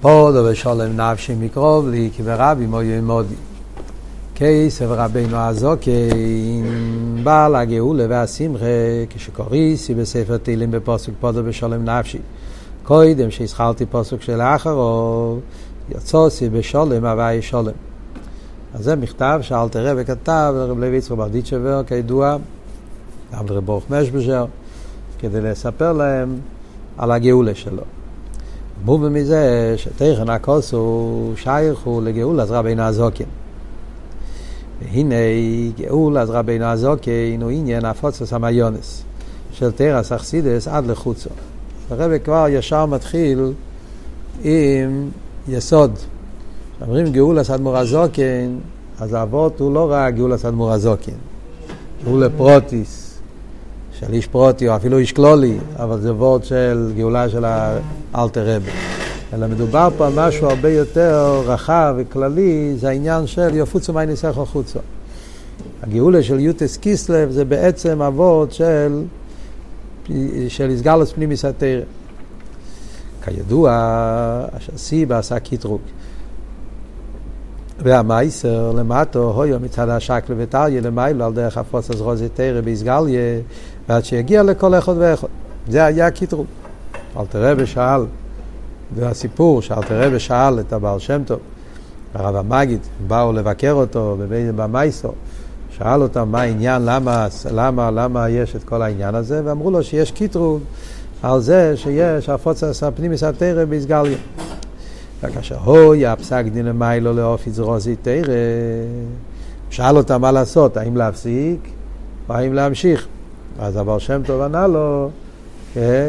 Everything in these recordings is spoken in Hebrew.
פודו ושולם נפשי מקרוב לי, כי ברבי מויו מודי. כסף רבינו הזוקין, בעל הגאולה והשמחה, כשקוריסי בספר תהילים בפוסק פודו ושולם נפשי. קודם שהזכרתי פוסק של האחרו, יצוסי בשולם הווי שולם. אז זה מכתב שאלתר רבי כתב לרב לוי יצחק ברדיצ'בר, כידוע, גם לרב ברוך משבז'ר, כדי לספר להם על הגאולה שלו. מובן מזה שתכן הכוס הוא שייך הוא לגאולה אז רבינו הזוקין. והנה גאולה אז רבינו הזוקין הוא עניין הפוצס המיונס של תרס אכסידס עד לחוצו. הרבי כבר ישר מתחיל עם יסוד. אומרים גאולה סדמור הזוקין, אז האבות הוא לא רק גאולה סדמור הזוקין, גאולה פרוטיס. של איש פרוטי או אפילו איש כלולי, אבל זה וורד של גאולה של האלתר רבי. אלא מדובר פה על משהו הרבה יותר רחב וכללי, זה העניין של יפוצו מי ניסח החוצו. הגאולה של יוטס קיסלב זה בעצם אבות של, של איסגלוס פנימיס התרא. כידוע, הסיבה עשה קיטרוג. והמאסר למטה, היה מצד השקל וטריא למעלה על דבר הפצת רזי תורה באתגליא, ועד שיגיע לכל אחד ואחד. זה היה קיטרוג. אלטער רבי שאל, זה הסיפור שאלטער רבי שאל את הבעל שם טוב, הרב המגיד, באו לבקר אותו במאסר, שאל אותם מה העניין, למה, למה, למה יש את כל העניין הזה, ואמרו לו שיש קיטרוג על זה שיש הפצה פנימיות התורה באתגליא. וכאשר הוי הפסק דין למיילו לאופי זרוזי תרא, שאל אותם מה לעשות, האם להפסיק או האם להמשיך. אז הבעל שם טוב ענה לו,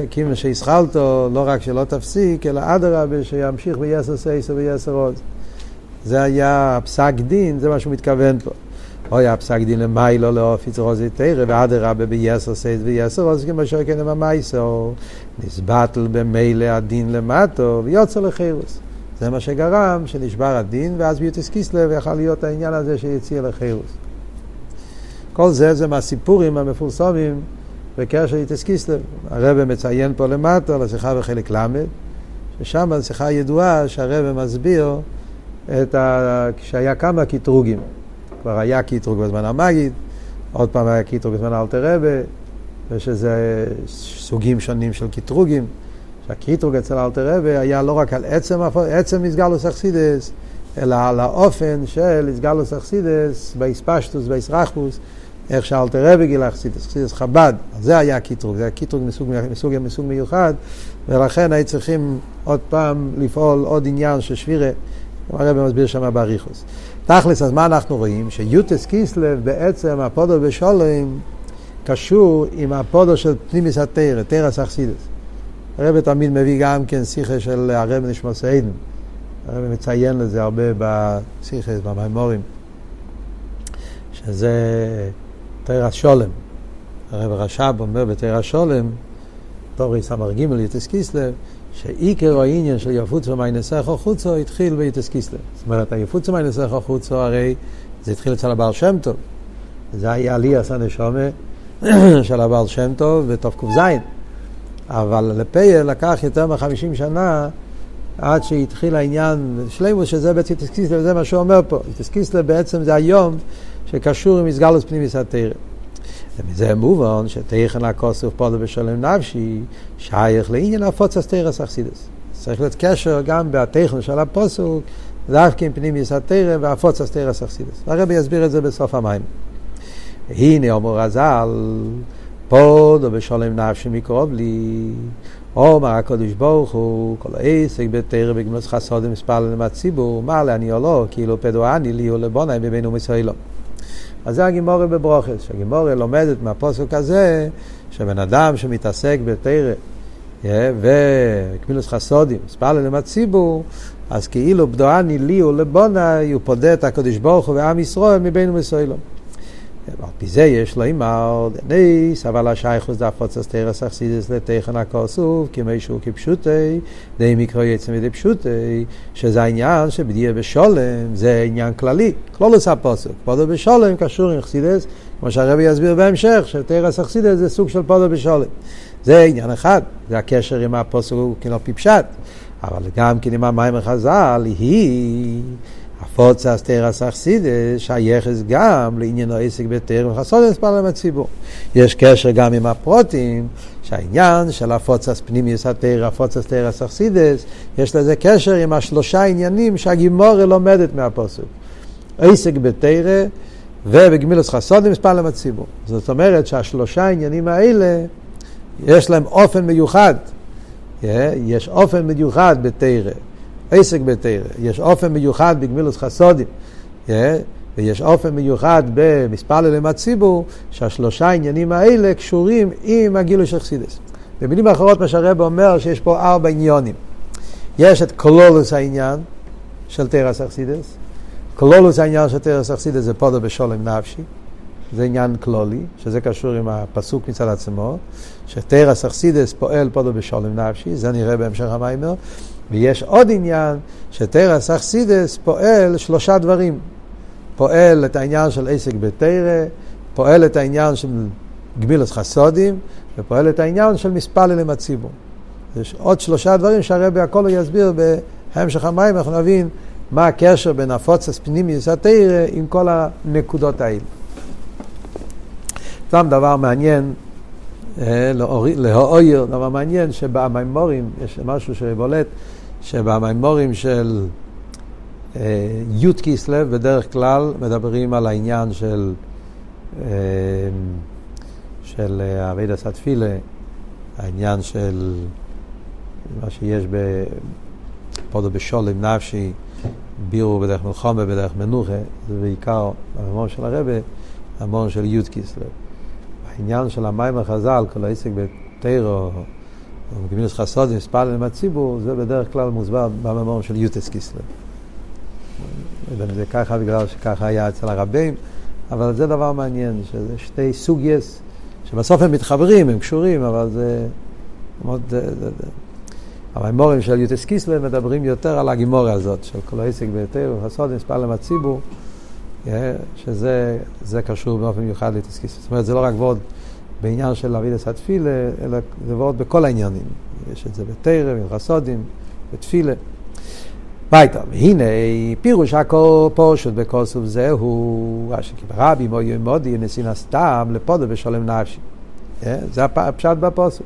כיוון שהסחלתו, לא רק שלא תפסיק, אלא אדרבה שימשיך ביסר סייסר ויסר עוז. זה היה פסק דין, זה מה שהוא מתכוון פה. אוי הפסק דין למיילו לאופיץ רוזי תרא, ואדרבה ביסר סייסר ויסר עוז, כמו שכן עם המייסו, נסבטל במילא הדין למטו, ויוצא לחירוס. זה מה שגרם שנשבר הדין, ואז ביוטיס קיסלב יכל להיות העניין הזה שיציע לחירוס. כל זה זה מהסיפורים המפורסמים בקשר איתס קיסלב. הרב מציין פה למטה לשיחה בחלק ל', ששם זו שיחה ידועה שהרב מסביר את ה... כשהיה כמה קטרוגים. כבר היה קטרוג בזמן המגיד, עוד פעם היה קטרוג בזמן אלטער רבי, ושזה סוגים שונים של קטרוגים. שהקטרוג אצל אלטער רבי היה לא רק על עצם, עצם התגלות החסידות, אלא על האופן של התגלות החסידות, בהתפשטות, בהתרחבות, איך שאלטער רבי גילה החסידות, החסידות חב"ד, זה היה קיטרוג, זה היה קיטרוג מסוג, מסוג, מסוג מיוחד, ולכן היו צריכים עוד פעם לפעול עוד עניין של שבירה, הרבי מסביר שם באריכות. תכלס, אז מה אנחנו רואים? שיוטס קיסלב בעצם, הפודו בשולם, קשור עם הפודו של פנימיס התרא, תרס אכסידס. הרבי תמיד מביא גם כן שיחה של הרבי נשמע סעידן. הרבי מציין לזה הרבה בשיחה, במימורים. שזה תרא שולם. הרב רש"ב אומר בתרא שולם, תורי סמ"ג יתס קיסלב, שעיקר העניין של יפוצו מיינסך חוצו התחיל ביתס קיסלב. זאת אומרת, היפוצו מיינסך חוצו הרי זה התחיל אצל הבעל שם טוב. זה היה עליאס הנשומה של הבעל שם טוב בתק"ז. אבל לפייל לקח יותר מחמישים שנה עד שהתחיל העניין שלימוס, שזה בעצם יתס קיסלב, זה מה שהוא אומר פה. יתס קיסלב בעצם זה היום שקשור עם מסגלוס פנימיס התרא. ומזה מובן שתכן הכוסף פודו בשלם נפשי שייך לעניין הפוצס תרס אכסידס. צריך להיות קשר גם בתכן של הפוסוק, דווקא עם פנימיס התרא והפוצס תרס אכסידס. הרבי יסביר את זה בסוף המים. הנה אומר רז"ל, פודו בשלם נפשי מקרוב לי, אומר הקדוש ברוך הוא, כל העסק בתרא בגמלוס חסודם מספר למה ציבור, מה לעני או לא, כאילו פדואני לי ולבונאי בבינו מסוילו. אז זה הגימורי בברוכס, שהגימורי לומדת מהפוסק הזה, שבן אדם שמתעסק בתרא וקמילוס חסודים, ספר ללמד ציבור, אז כאילו בדואני לי ולבונאי, הוא פודה את הקדוש ברוך הוא ועם ישראל מבינו מסוילו. על פי זה יש לו אימר דניס, אבל השייכוס דפוצס תרס אכסידס לתכן הכוסוף, כמי שהוא כפשוטי, די מקרוא יצא מדי פשוטי, שזה העניין שבדיה בשולם, זה עניין כללי, כלולוס הפוסק, פודו בשולם קשור עם אכסידס, כמו שהרבי יסביר בהמשך, שתרס אכסידס זה סוג של פודו בשולם. זה עניין אחד, זה הקשר עם הפוסק כאילו פיפשט. אבל גם כן עם המים החז"ל היא הפוצס תרס אכסידס שייכס גם לעניין העסק וחסוד מספר הציבור. יש קשר גם עם הפרוטים, שהעניין של הפוצס פנימיוס התרא, הפוצס תרס אכסידס, יש לזה קשר עם השלושה עניינים שהגימורה לומדת מהפוסק. עסק בתרא ובגמילוס חסודים מספר לציבור. זאת אומרת שהשלושה העניינים האלה, יש להם אופן מיוחד. יש אופן מיוחד בתורה. עסק בתורה. יש אופן מיוחד בגמילות חסדים. ויש אופן מיוחד במתפלל עם הציבור, שהשלושה העניינים האלה קשורים עם הגילוי של חסידות. במילים אחרות מה שהרבי אומר שיש פה ארבע עניינים. יש את כללות העניין של תורת החסידות. כללות העניין של תורת החסידות זה פדה בשלום נפשי. זה עניין כלולי, שזה קשור עם הפסוק מצד עצמו, שתרס אכסידס פועל פודו בשולם נפשי, זה נראה בהמשך המיימר, ויש עוד עניין שתרס אכסידס פועל שלושה דברים. פועל את העניין של עסק בתרא, פועל את העניין של גמילוס חסודים, ופועל את העניין של מספלל עם הציבור. יש עוד שלושה דברים שהרבי הכל יסביר בהמשך המים, אנחנו נבין מה הקשר בין הפוצס פנימיוס התרא עם כל הנקודות האלה. סתם דבר מעניין, אה, להאויר, דבר מעניין שבמימורים, יש משהו שבולט, שבמימורים של אה, י' כיסלב בדרך כלל מדברים על העניין של אה, של אבידה סטפילה, העניין של מה שיש בפודו בשולם נפשי, בירו בדרך מלחומה, בדרך מנוחה, זה בעיקר המון של הרבה, המון של י' כיסלב. העניין של המים החז"ל, כל העסק בתירו, או בגמילוס חסודים, ספל עם הציבור, זה בדרך כלל מוסבר בממורים של יוטס קיסלר. לא יודע אם זה ככה בגלל שככה היה אצל הרבים, אבל זה דבר מעניין, שזה שתי סוגייס, שבסוף הם מתחברים, הם קשורים, אבל זה מאוד... הממורים של יוטס קיסלר מדברים יותר על הגימורה הזאת, של כל העסק בתירו, חסודים, ספל עם הציבור. שזה קשור באופן מיוחד לתסקיס. זאת אומרת, זה לא רק וורד בעניין של אבידס התפילה, אלא זה וורד בכל העניינים. יש את זה בתרם, בחסודים, בתפילה. ביתה, והנה פירוש הכל פושט בכוסוף זהו, אשכי ברבי מויו מודי נסין סתם לפודו בשולם נפשי. זה הפשט בפוסק.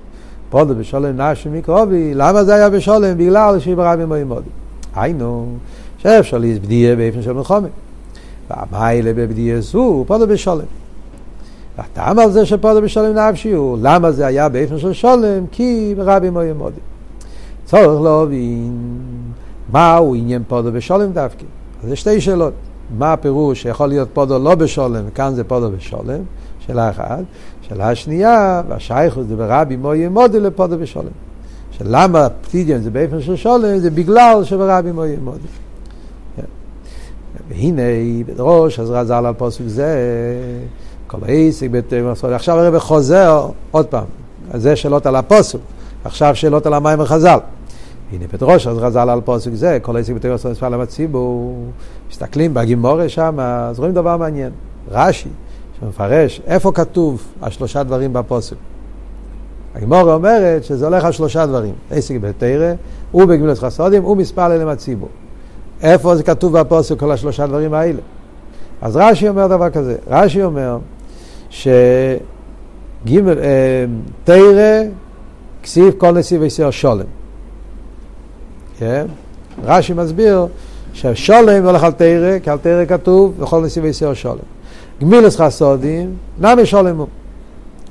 פודו בשולם נפשי מקרובי, למה זה היה בשולם? בגלל שברבי מויו מודי. היינו, שאפשר להסבדיה באופן של מלחומת. והמיילה בבדיע זו, פודו בשולם. והטעם על זה שפודו בשולם נפשי הוא, למה זה היה באופן של שולם? כי רבי מויה מודי. צורך להבין מהו עניין פודו בשולם דווקא. אז יש שתי שאלות. מה הפירוש שיכול להיות פודו לא בשולם, וכאן זה פודו בשולם, שאלה אחת. שאלה שנייה, והשייכות זה ברבי מויה מודי לפודו בשולם. שלמה פתידיון זה באופן של שולם, זה בגלל שברבי מויה מודי. והנה בראש אז רזל על פוסק זה כל העסק בתרם עכשיו הרב חוזר עוד פעם זה שאלות על הפוסק עכשיו שאלות על המים וחז"ל. הנה בדרוש אז רזל על פוסק זה כל העסק בתרם מספר לציבור. מסתכלים בגימורה שם אז רואים דבר מעניין. רש"י שמפרש איפה כתוב השלושה דברים בפוסק הגימורה אומרת שזה הולך על שלושה דברים. עסק בתרא ובגמילות חסודים ומספר ללם הציבור. איפה זה כתוב בפוסק כל השלושה דברים האלה? אז רש"י אומר דבר כזה, רש"י אומר שגימל, אה, תרא כסיב כל נסיב ויסייר שולם. כן? רש"י מסביר ששולם הולך על תרא, כי על תרא כתוב וכל נסיב ויסייר שולם. גמילוס חסודים, נמי שולם הוא.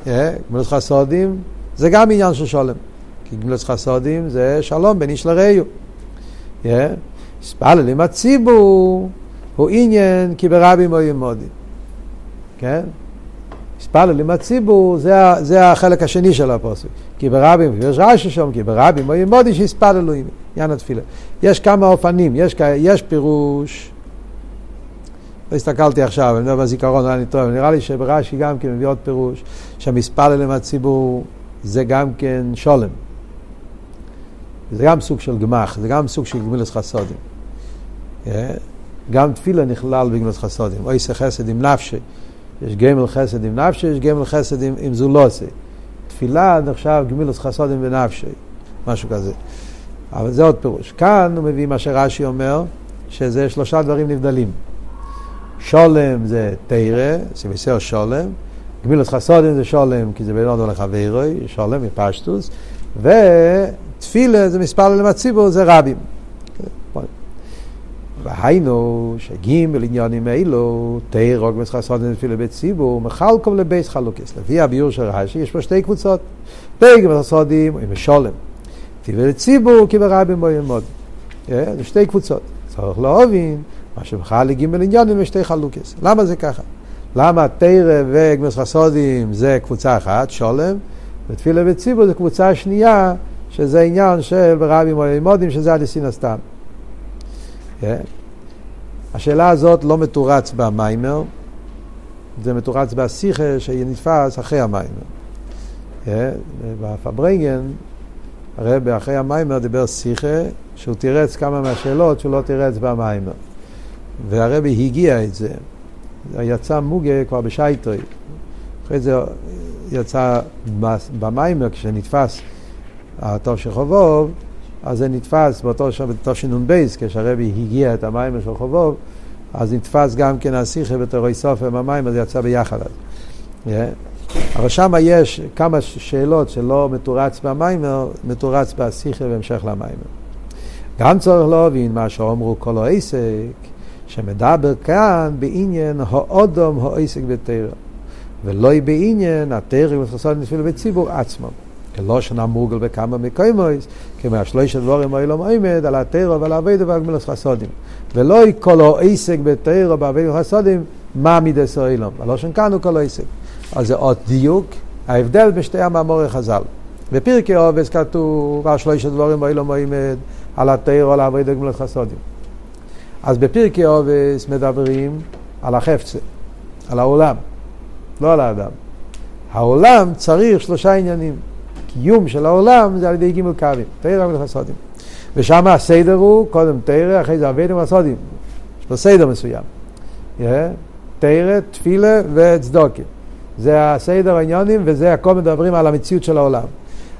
כן? גמילוס חסודים זה גם עניין של שולם. כי גמילוס חסודים זה שלום בין איש לרעהו. כן? ספלל עם הציבור הוא עניין כי ברבים או ימודים. כן? ספלל עם הציבור זה, זה החלק השני של הפוסק. כי ברבים, יש רש"י שם, כי ברבים או ימודי שיספללו עם עניין התפילה. יש כמה אופנים, יש, יש פירוש, לא הסתכלתי עכשיו, אני לא בזיכרון, אני טועה, נראה לי שברש"י גם כן מביא עוד פירוש, שהמספלל עם הציבור זה גם כן שולם. זה גם סוג של גמח, זה גם סוג של גמילס חסודים. גם תפילה נכלל בגמילת חסודים. אוי זה חסד עם נפשי. יש גמל חסד עם נפשי, יש גמל חסד עם, עם זולוסי. תפילה נחשב גמילת חסודים ונפשי, משהו כזה. אבל זה עוד פירוש. כאן הוא מביא מה שרש"י אומר, שזה שלושה דברים נבדלים. שולם זה תרא, סביסר שולם, גמילת חסודים זה שולם, כי זה בין עוד לחברוי, שולם מפשטוס, ותפילה זה מספר למצציבור, זה רבים. והיינו שגימל עניונים אלו, תרא גמילת חסודים ותפילה בציבור, מחלקום לבייס חלוקס. לפי הביור של רש"י יש פה שתי קבוצות, גמילת חסודים עם שולם. תפילה לציבור כי ברבים בו ילמוד. זה שתי קבוצות. צריך להבין מה שבכלל לגימל עניונים ושתי חלוקס. למה זה ככה? למה תרא וגמס חסודים זה קבוצה אחת, שולם, ותפילה וציבור זה קבוצה שנייה, שזה עניין של רבים או שזה הדסין הסתם. Yeah. השאלה הזאת לא מתורץ במיימר, זה מתורץ בשיחה שנתפס אחרי המיימר. Yeah. בפברנגן, הרב אחרי המיימר דיבר שיחה שהוא תירץ כמה מהשאלות שהוא לא תירץ במיימר. והרבי הגיע את זה. יצא מוגה כבר בשייטרי. אחרי זה יצא במיימר, כשנתפס הטוב של חובוב, אז זה נתפס באותו תשנ"ב, כשהרבי הגיע את המיימר של חובוב, אז נתפס גם כן השיחה בתורי סופר עם המיימר, זה יצא ביחד אז. Yeah. אבל שם יש כמה שאלות שלא מתורץ במיימר, מתורץ בשיחה בהמשך למיימר. גם צריך להבין מה שאומרו כל העסק, שמדבר כאן בעניין האודום העסק בתרא, ולא בעניין התרא וחסון נפילה בציבור עצמם. כלא שנה מורגל בכמה מקומויס, כמו השלושה דבורים האלום עומד על התרא ועל האבדה ועל גמילוס חסודים. ולא כל העסק בתרא באבדה וחסודים, מה מידס האלום. הלושן כאן הוא כל העסק. אז זה עוד דיוק, ההבדל בשתי המאמורי חז"ל. בפרקי עובס כתוב, השלושה דבורים האלום עומד על התרא ועל האבדה וגמילוס חסודים. אז בפרקי עובס מדברים על החפצה, על העולם, לא על האדם. העולם צריך שלושה עניינים. קיום של העולם זה על ידי גימל קווים, תרא וחסודים. ושם הסדר הוא, קודם תרא, אחרי זה אבינו וחסודים. יש לו סדר מסוים. תרא, תפילה וצדוקה. זה הסדר העניונים וזה הכל מדברים על המציאות של העולם.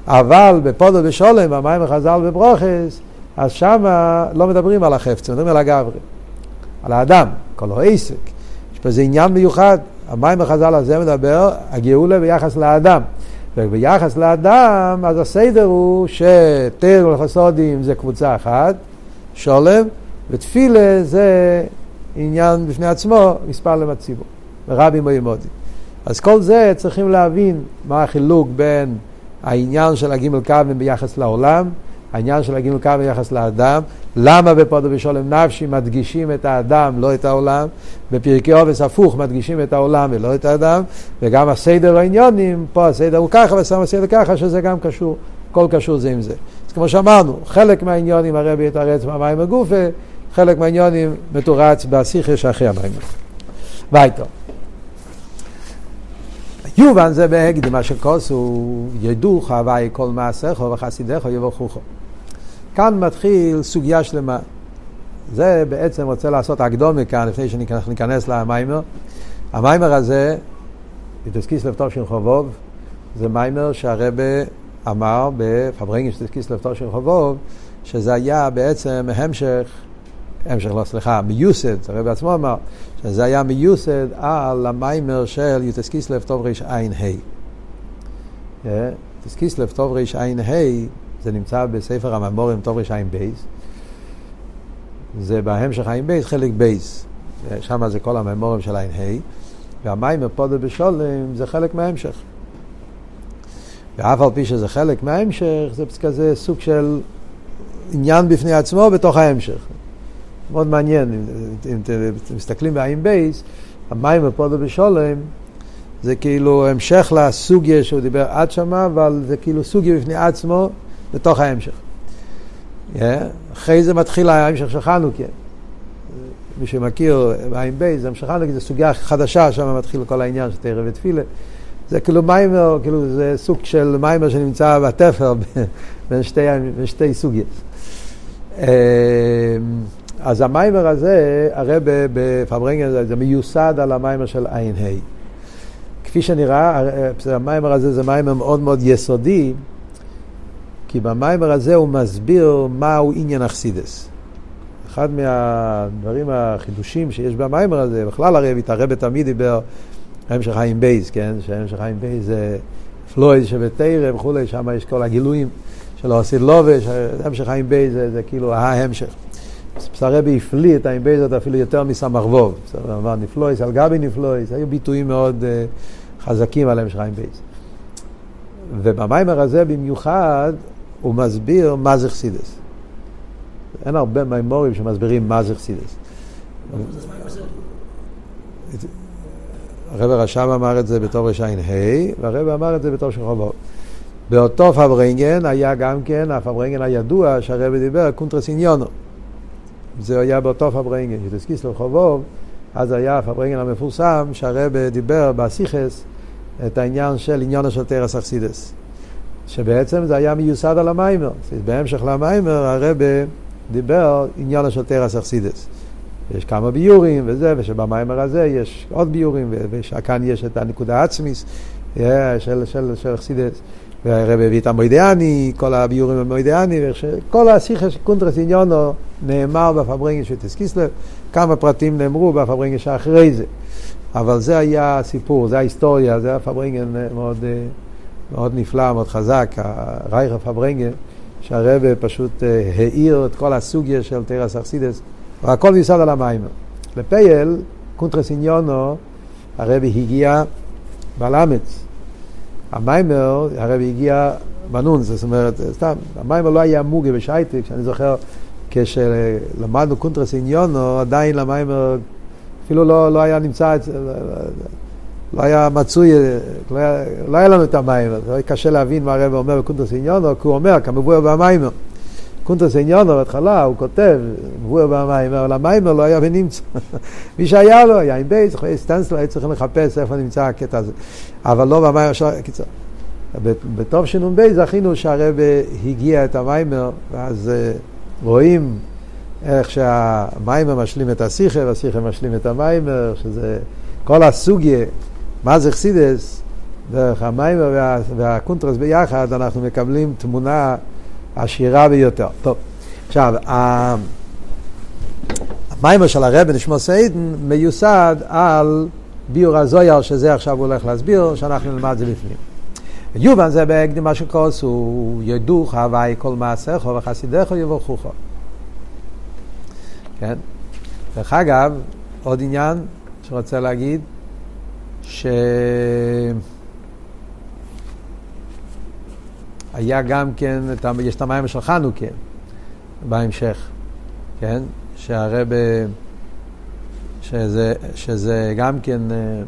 אבל בפודו ושולם, במים וחז"ל וברוכס, אז שם לא מדברים על החפץ, מדברים על הגברי, על האדם, כל העסק. יש פה איזה עניין מיוחד, המים החז"ל הזה מדבר, הגאולה ביחס לאדם. וביחס לאדם, אז הסדר הוא שתר ולחסודים זה קבוצה אחת, שולם, ותפילה זה עניין בפני עצמו, מספר למצציבור, ורבים וימודים. אז כל זה צריכים להבין מה החילוק בין העניין של הגימל קווים ביחס לעולם, העניין של הגימל קו ביחס לאדם, למה בפודו בשולם נפשי מדגישים את האדם, לא את העולם, בפרקי עובס הפוך מדגישים את העולם ולא את האדם, וגם הסדר העניונים, פה הסדר הוא ככה ושם הסדר ככה, שזה גם קשור, הכל קשור זה עם זה. אז כמו שאמרנו, חלק מהעניונים הרבי יתרץ מהמים הגופה, חלק מהעניונים מתורץ בשיחה שאחרי המים. וייטו. יובן זה בהקדם אשר כוסו ידוך הווי כל מעשיך וחסידיך יברכוך. כאן מתחיל סוגיה שלמה. זה בעצם רוצה לעשות הקדומה כאן, לפני שניכנס למיימר. המיימר הזה, בתסקיס לבטוב של חובוב, זה מיימר שהרבה אמר בפברנגן של תסקיס לבטוב של חובוב, שזה היה בעצם המשך, המשך לא סליחה, מיוסד, הרבי עצמו אמר, שזה היה מיוסד על המאמר של י"ט כסלו תרע"ה. י"ט כסלו תרע"ה זה נמצא בספר המאמרים תער"ב, זה בהמשך ע"ב חלק בייס, שם זה כל המאמרים של ע"ה, והמאמר פדה בשלום זה חלק מההמשך. ואף על פי שזה חלק מההמשך, זה כזה סוג של עניין בפני עצמו בתוך ההמשך. מאוד מעניין, אם אתם מסתכלים בע"ב, המאמר פדה בשלום זה כאילו המשך לסוגיה שהוא דיבר עד שמה, אבל זה כאילו סוגיה בפני עצמו בתוך ההמשך. Yeah. אחרי זה מתחיל ההמשך של חנוכה. מי שמכיר בע"ב, זה המשך חנוכה, זו סוגיה חדשה, שם מתחיל כל העניין של תורה ותפילה. זה כאילו מאמר, כאילו זה סוג של מאמר שנמצא בתפר בין שתי, שתי סוגיות. אז המאמר הזה, הרי בפברנגן זה מיוסד על המאמר של ע"ה. כפי שנראה, המאמר הזה זה מאמר מאוד מאוד יסודי, כי במאמר הזה הוא מסביר מהו עניין החסידות. אחד מהדברים החידושים שיש במאמר הזה, בכלל הרי הרבי תמיד דיבר, המשך עין בייס, כן? שהמשך עין בייס זה פלאות שבתורה וכולי, שם יש כל הגילויים של עושה לובש, המשך עין בייס זה, זה כאילו ההמשך. הרבי הפליא את העין בייז אפילו יותר מסמך וו. אמר נפלאות, על גבי נפלאות, היו ביטויים מאוד uh, חזקים על המשך עין בייס. ובמאמר הזה במיוחד הוא מסביר מה זה חסידות. אין הרבה מאמרים שמסבירים מה זה חסידות. הרב רשם אמר את זה בתור רש"ה, והרב אמר את זה בתור שחובות. באותו פברנגן היה גם כן, הפברנגן הידוע שהרב דיבר, קונטרס עניונו. זה היה באותו פברנגן, שתסקיס לרחובוב, אז היה הפברנגן המפורסם שהרב דיבר בסיכס את העניין של עניונו של תרס אכסידס. שבעצם זה היה מיוסד על המיימר. בהמשך למיימר הרב דיבר עניון של תרס אכסידס. יש כמה ביאורים וזה, ושבמאמר הזה יש עוד ביאורים, וכאן יש את הנקודה העצמית של, של, החסידות. והרבי הביא את המודה אני, כל הביאורים במודה אני, כל השיחה של קונטרס עניינה נאמר בפברנגן של י"ט כסלו, כמה פרטים נאמרו בפברנגן שאחרי זה. אבל זה היה הסיפור, זה ההיסטוריה, זה היה פברנגן מאוד... מאוד נפלא, מאוד חזק, הרייך פברנגן, שהרבי פשוט אה, האיר את כל הסוגיה של תורת החסידות, והכל מיוסד על המאמר. לפועל, קונטרס עניינה, הרבי הגיה בלמץ. המאמר, הרבי הגיה בנון, זאת אומרת, סתם, המאמר לא היה מוגה בשעתו, שאני זוכר, כשלמדנו קונטרס עניינה, עדיין המאמר אפילו לא, לא היה נמצא, לא היה מצוי, לא היה, לא היה לנו את המאמר, זה היה קשה להבין מה הרבי אומר בקונטרס עניינה, כי הוא אומר, כמבואר במאמר. קונטרס עניינה בהתחלה, הוא כותב, מבואר במאמר, אבל המאמר לא היה בנמצא. מי שהיה לו, היה עין בייס, סטנסיל, היו צריכים לחפש איפה נמצא הקטע הזה. אבל לא במאמר של... קיצור. בתשנ"ב זכינו שהרבי הגיה את המאמר, ואז אה, רואים איך שהמאמר משלים את השיחה, והשיחה משלים את המאמר, שזה כל הסוגיה מה זה חסידס? דרך המים וה, והקונטרס ביחד אנחנו מקבלים תמונה עשירה ביותר. טוב, עכשיו, המיימר של הרב נשמע סיידן מיוסד על ביור הזויר, שזה עכשיו הוא הולך להסביר, שאנחנו נלמד את זה בפנים. יובן זה בהקדימה של כוס, הוא ידוך הוואי כל מעשיך וחסידיך יבורכוך. כן? דרך אגב, עוד עניין שרוצה להגיד, שהיה גם כן, יש את המים של חנוכה בהמשך, כן? שהרבה, שזה, שזה גם כן אה,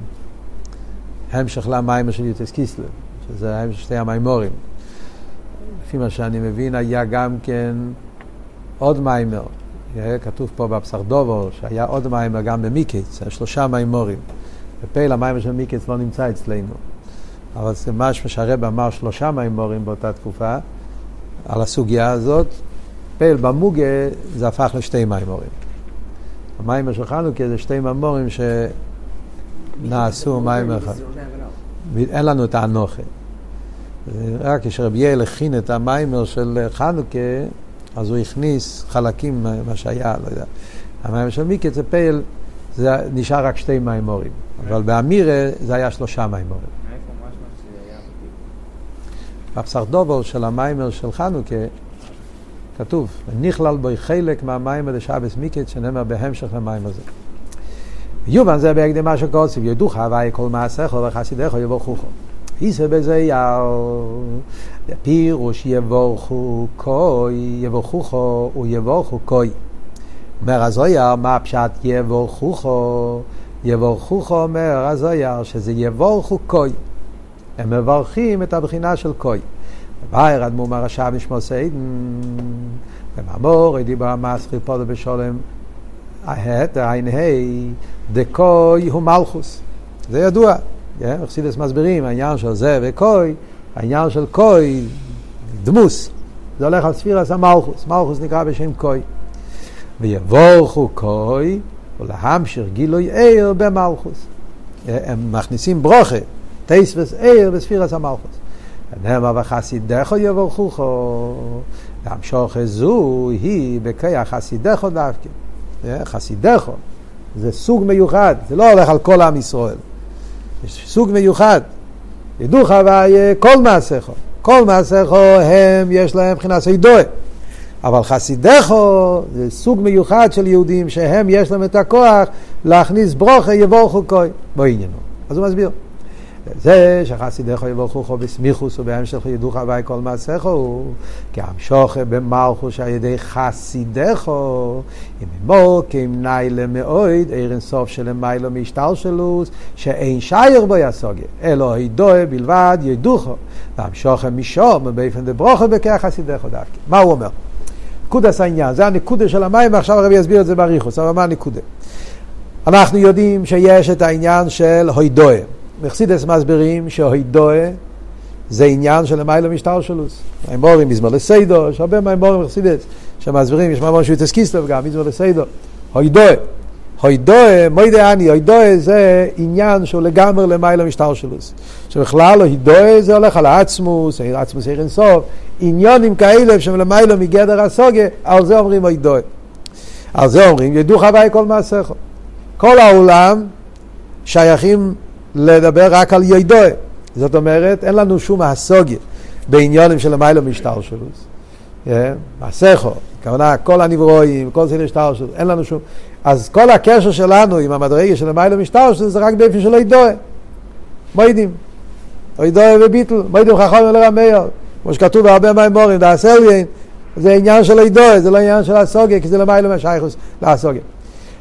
המשך למים של יוטס קיסלב, שזה המשך שתי המימורים. לפי מה שאני מבין, היה גם כן עוד מיימר, כתוב פה בפסרדובו, שהיה עוד מיימר גם במיקיץ, שלושה מיימורים. בפייל המים של מיקץ לא נמצא אצלנו. אבל זה משהו שהרב אמר שלושה מימורים באותה תקופה על הסוגיה הזאת. פייל במוגה זה הפך לשתי מימורים. המים של חנוכה זה שתי מימורים שנעשו מים אחד. אין לנו את האנוכה. רק כשרבי יעל הכין את המיימר של חנוכה, אז הוא הכניס חלקים מה שהיה, לא יודע. המיימר של מיקץ זה פייל, זה נשאר רק שתי מיימורים. אבל באמירה זה היה שלושה מיימורים. בפסרדובל של המיימר של חנוכה כתוב, נכלל בו חלק מהמיימר לשבס מיקט שנאמר בהמשך למיימר הזה. יובן זה בהקדמה של קוסיב, ידוך הוואי כל מעשיך וחסידיך יבורכוכו. היסה בזה יאו, פירוש יבורכו קוי, יבורכוכו ויבורכו קוי. אומר הזויר, מה הפשט יבורכוכו? יבורכוך אומר הזויר שזה יבורכו קוי. הם מברכים את הבחינה של קוי. וייר אדמו מרשע משמו סיידן, במאמור דיבר המסחיר פודו בשולם, ההת, עין ה', דקוי הוא מלכוס. זה ידוע. אכסידס מסבירים, העניין של זה וקוי, העניין של קוי, דמוס. זה הולך על ספירס המלכוס. מלכוס נקרא בשם קוי. ויבורכו קוי, ולהמשך גילוי עיר במלכוס. הם מכניסים ברוכה, טייס עיר בספירס המלכוס. נאמר וחסידך יבורכוכו, והמשוך זו היא בכיח חסידך דווקא. חסידך זה סוג מיוחד, זה לא הולך על כל עם ישראל. יש סוג מיוחד. ידעו חוויה כל מעשיכו. כל מעשיכו הם, יש להם מבחינת סידוי. אבל חסידךו זה סוג מיוחד של יהודים שהם יש להם את הכוח להכניס ברוכה יבורכו כוי. בוא עניינו. אז הוא מסביר. זה שחסידךו יבורכו בסמיכוס ובהמשך ידעו חווי כל מעשיכו הוא כהמשוכה במלכוס על ידי חסידךו עם מוקים ניילה מאויד ערן סוף של מיילו משתלשלוס שאין שייר בו יסוגיה אלו הידוע בלבד ידוכו והמשוכה משום באופן דברוכו בכך חסידךו דווקא. מה הוא אומר? נקודס העניין, זה הנקודה של המים, ועכשיו הרבי יסביר את זה באריכוס, אבל מה הנקודה? אנחנו יודעים שיש את העניין של הוידואה. מחסידס מסבירים שהוידואה זה עניין של למיילא משטר שלוס. מימורים מזמור לסיידו, יש הרבה מימורים מחסידס שמסבירים, יש מימור שהוא יתסקיסטוב גם, מזמור לסיידו. הוידואה. הוידואה, מוידי אני, הוידואה זה עניין שהוא לגמרי למיילא משטר שלוס. שבכלל הוידואה זה הולך על העצמוס, עצמוס אין סוף, עניונים כאלה שהם למיילא מגדר הסוגיה, על זה אומרים הוידואה. על זה אומרים, ידעו חוואי כל מעשיכו. כל העולם שייכים לדבר רק על ידועה. זאת אומרת, אין לנו שום הסוגיה בעניונים של המיילו משטר שלוס. מעשיכו, הכוונה, כל הנברואים, כל סדר שטר שלוס, אין לנו שום... אז כל הקשר שלנו עם המדרגה של המיילו משטר שלוס זה רק באופן של ידועה. מוידים. ידועה וביטל, מוידים חכם ולרמאיר. כמו שכתוב בהרבה מהמורים, דאסליין, זה עניין של ידועה, זה לא עניין של הסוגיה, כי זה למיילו משייכוס להסוגיה.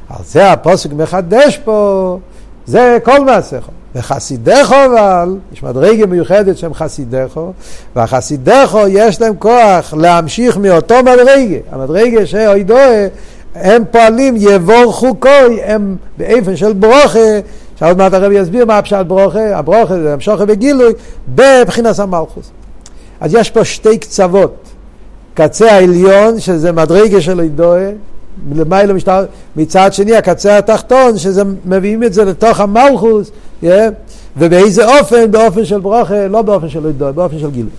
על זה הפוסק מחדש פה, זה כל מעשיכו. וחסידךו אבל, יש מדרגה מיוחדת שהם חסידךו, והחסידךו יש להם כוח להמשיך מאותו מדרגה, המדרגה שאוידוה, הם פועלים יבורכו כוי, הם באופן של ברוכה, שעוד מעט הרב יסביר מה הפשט ברוכה, הברוכה זה המשוכה בגילוי, בבחינת המלכוס. אז יש פה שתי קצוות, קצה העליון, שזה מדרגה של אידוה, למעלה משטר, מצד שני הקצה התחתון, שזה מביאים את זה לתוך המלכוס, yeah, ובאיזה אופן? באופן של ברוכה, לא באופן של עדו, באופן של גילוי.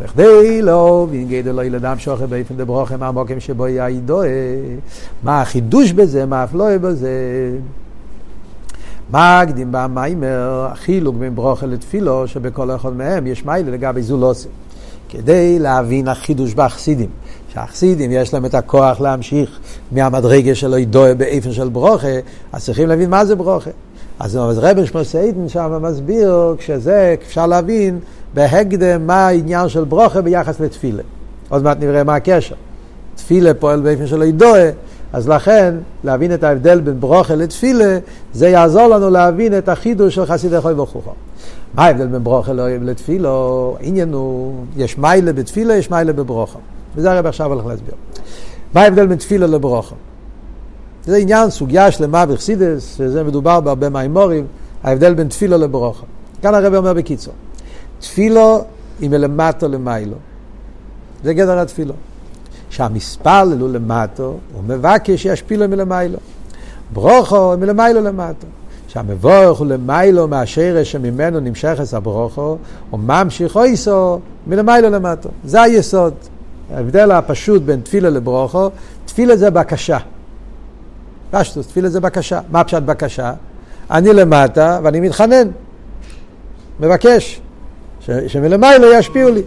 וכדי לא, וינגד אלוהי לדם שוכר באופן דברוכה מהמוקם שבו יהיה עדו, מה החידוש בזה, מה הפלואה בזה. מקדים במיימר, החילוק בין ברוכה לתפילו, שבכל אחד מהם יש מיילה לגבי זולוסי. כדי להבין החידוש באחסידים. שהחסידים יש להם את הכוח להמשיך מהמדרגה של אידויה באיפן של ברוכה, אז צריכים להבין מה זה ברוכה. אז רבי שמוסיידן שם מסביר, כשזה אפשר להבין בהקדם מה העניין של ברוכה ביחס לתפילה. עוד מעט נראה מה הקשר. תפילה פועל באיפן של אידויה, אז לכן, להבין את ההבדל בין ברוכה לתפילה, זה יעזור לנו להבין את החידוש של חסידי חוי וכוחו. מה ההבדל בין ברוכה לתפילו? עניין הוא, יש מיילה בתפילה, יש מיילה בברוכה. וזה הרב עכשיו הולך להסביר. מה ההבדל בין תפילה לברוכה? זה עניין, סוגיה שלמה בחסידס, שזה מדובר בהרבה מימורים, ההבדל בין תפילה לברוכה. כאן הרב אומר בקיצור, תפילו היא מלמטו למיילו. זה גדר התפילו. שהמספר ללו למטו, הוא מבקש שישפילו מלמיילו. ברוכו מלמיילו למטו. שהמבורך הוא למיילו מהשרש שממנו נמשכת הברוכו, הוא ממשיך איסו מלמיילו למטו. זה היסוד. ההבדל הפשוט בין תפילה לברוכו, תפילה זה בקשה. פשטוס, תפילה זה בקשה. מה פשט בקשה? אני למטה ואני מתחנן, מבקש, שמלמיילו ישפיעו לי.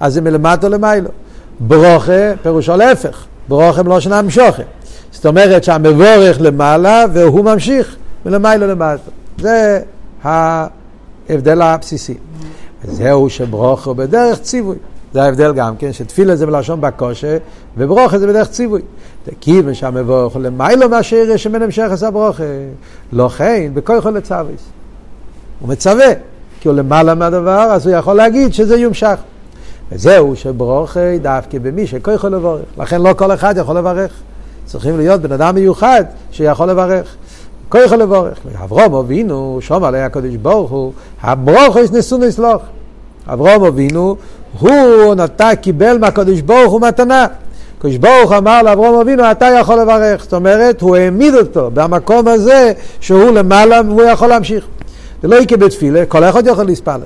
אז זה מלמטה למיילו. ברוכה פירושו להפך, ברוכה לא שנה. זאת אומרת שהמבורך למעלה והוא ממשיך מלמיילו למטה. זה ההבדל הבסיסי. זהו שברוכה בדרך ציווי. זה ההבדל גם כן, שתפילה זה מלשון בקושה, וברוכה זה בדרך ציווי. כיוון שהמבורך למיילו מאשר שמן המשך עשה ברוכה. לא כן, בכל יכול לצוויס. הוא מצווה, כי הוא למעלה מהדבר, אז הוא יכול להגיד שזה יומשך. וזהו שברוכה דווקא במי שכל יכול לברך. לכן לא כל אחד יכול לברך. צריכים להיות בן אדם מיוחד שיכול לברך. כל יכול לברך. אברום אבינו, שום עלי הקדוש ברוך הוא, הברוכס נשוא נסלוח. אברום אבינו, הוא נתה, קיבל מהקדוש ברוך הוא מתנה. הקדוש ברוך אמר לאברום אבינו, אתה יכול לברך. זאת אומרת, הוא העמיד אותו במקום הזה שהוא למעלה והוא יכול להמשיך. זה לא יקרה בתפילה, כל אחד יכול להספלל.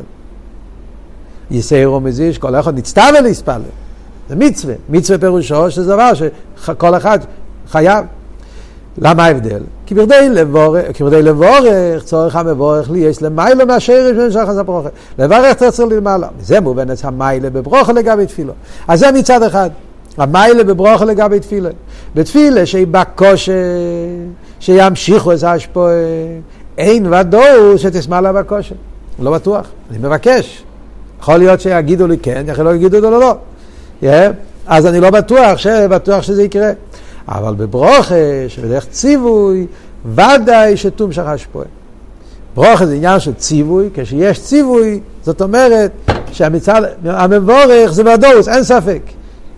יסיירו מזיש, כל אחד נצטווה להספלל. זה מצווה. מצווה פירושו שזה דבר שכל אחד חייב. למה ההבדל? כי בכדי לבורך, לבורך, צורך המבורך לי יש למיילו מהשרש של שחס הברוכה. לברך תרצה למעלה. זה מובן את המיילה בברוכה לגבי תפילו. אז זה מצד אחד. המיילה בברוכה לגבי תפילה. בתפילה שהיא בקושי, שימשיכו את ההשפועה, אין ודאו שתשמע לה בקושי. לא בטוח, אני מבקש. יכול להיות שיגידו לי כן, יכול להיות שיגידו לי לא, לא. Yeah. אז אני לא בטוח, בטוח שזה יקרה. אבל בברוכה, שבדרך ציווי, ודאי שתום שחש פועל. ברוכה זה עניין של ציווי, כשיש ציווי, זאת אומרת שהמצד, המבורך זה ודאוס, אין ספק.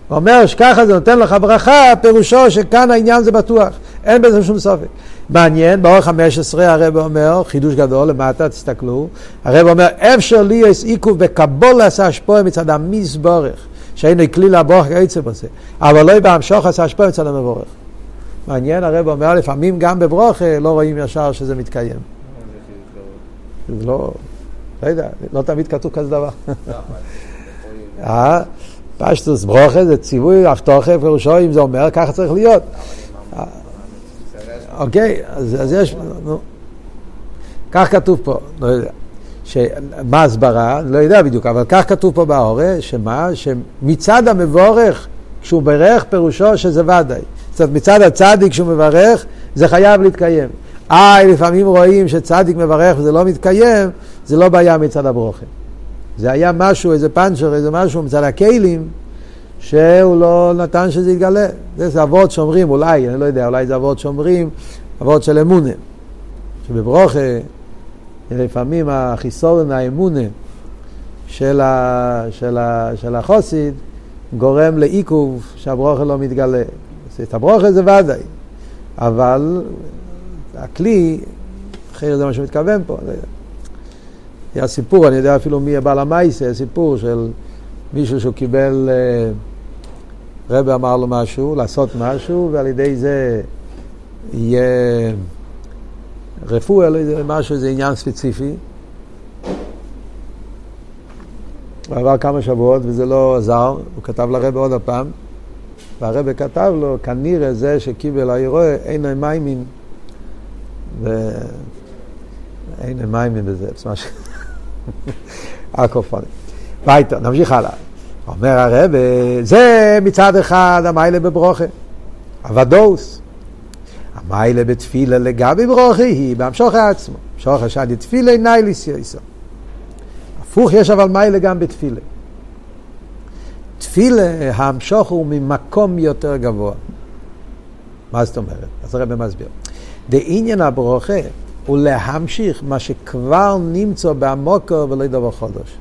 הוא אומר שככה זה נותן לך ברכה, פירושו שכאן העניין זה בטוח, אין בזה שום ספק. מעניין, באורך 15 הרב אומר, חידוש גדול, למטה תסתכלו, הרב אומר, אפשר לי יש עיכוב בקבול עשה השפועה מצד המסבורך. שאין כלי לבורך כעצם בזה, אבל לא בהמשוך עשה השפעה אצל המבורך. מעניין, הרב אומר, לפעמים גם בברוך לא רואים ישר שזה מתקיים. זה לא, לא יודע, לא תמיד כתוב כזה דבר. אה? פשטוס ברוכה זה ציווי, אבטוחה, פירושו, אם זה אומר, ככה צריך להיות. אוקיי, אז יש, נו. כך כתוב פה, לא יודע. מה הסברה? לא יודע בדיוק, אבל כך כתוב פה בהורה, שמה? שמצד המבורך, כשהוא ברך, פירושו שזה ודאי. זאת אומרת, מצד הצדיק כשהוא מברך, זה חייב להתקיים. אה, לפעמים רואים שצדיק מברך וזה לא מתקיים, זה לא בעיה מצד הברוכה. זה היה משהו, איזה פאנצ'ר, איזה משהו מצד הכלים, שהוא לא נתן שזה יתגלה. זה אבות שאומרים, אולי, אני לא יודע, אולי זה אבות שאומרים, אבות של אמונה. שבברוכה לפעמים החיסורן האמונה של, ה, של, ה, של החוסיד גורם לעיכוב שהברוכה לא מתגלה. את הברוכה זה ודאי, אבל הכלי, אחרי זה מה שמתכוון פה. היה סיפור, אני יודע אפילו מי הבעל המייסה, סיפור של מישהו שהוא קיבל, אה, רבי אמר לו משהו, לעשות משהו, ועל ידי זה יהיה... רפואה, לא יודע, משהו, זה עניין ספציפי. עבר כמה שבועות וזה לא עזר, הוא כתב לרבה עוד הפעם, והרבה כתב לו, כנראה זה שקיבל האירוע, אין להם מיימין, ואין להם מיימין בזה, זה משהו, הקופונים. ביתה, נמשיך הלאה. אומר הרבה, זה מצד אחד המיילה בברוכה, הוודאוס. המיילה בתפילה לגבי ברוכי היא בהמשוך עצמו. המשוך השד תפילה נייליס יסו. הפוך יש אבל מיילה גם בתפילה. תפילה, המשוך הוא ממקום יותר גבוה. מה זאת אומרת? אז הרב מסביר. דעניין הברוכה הוא להמשיך מה שכבר נמצא בעמוקו ולא דבר חודש.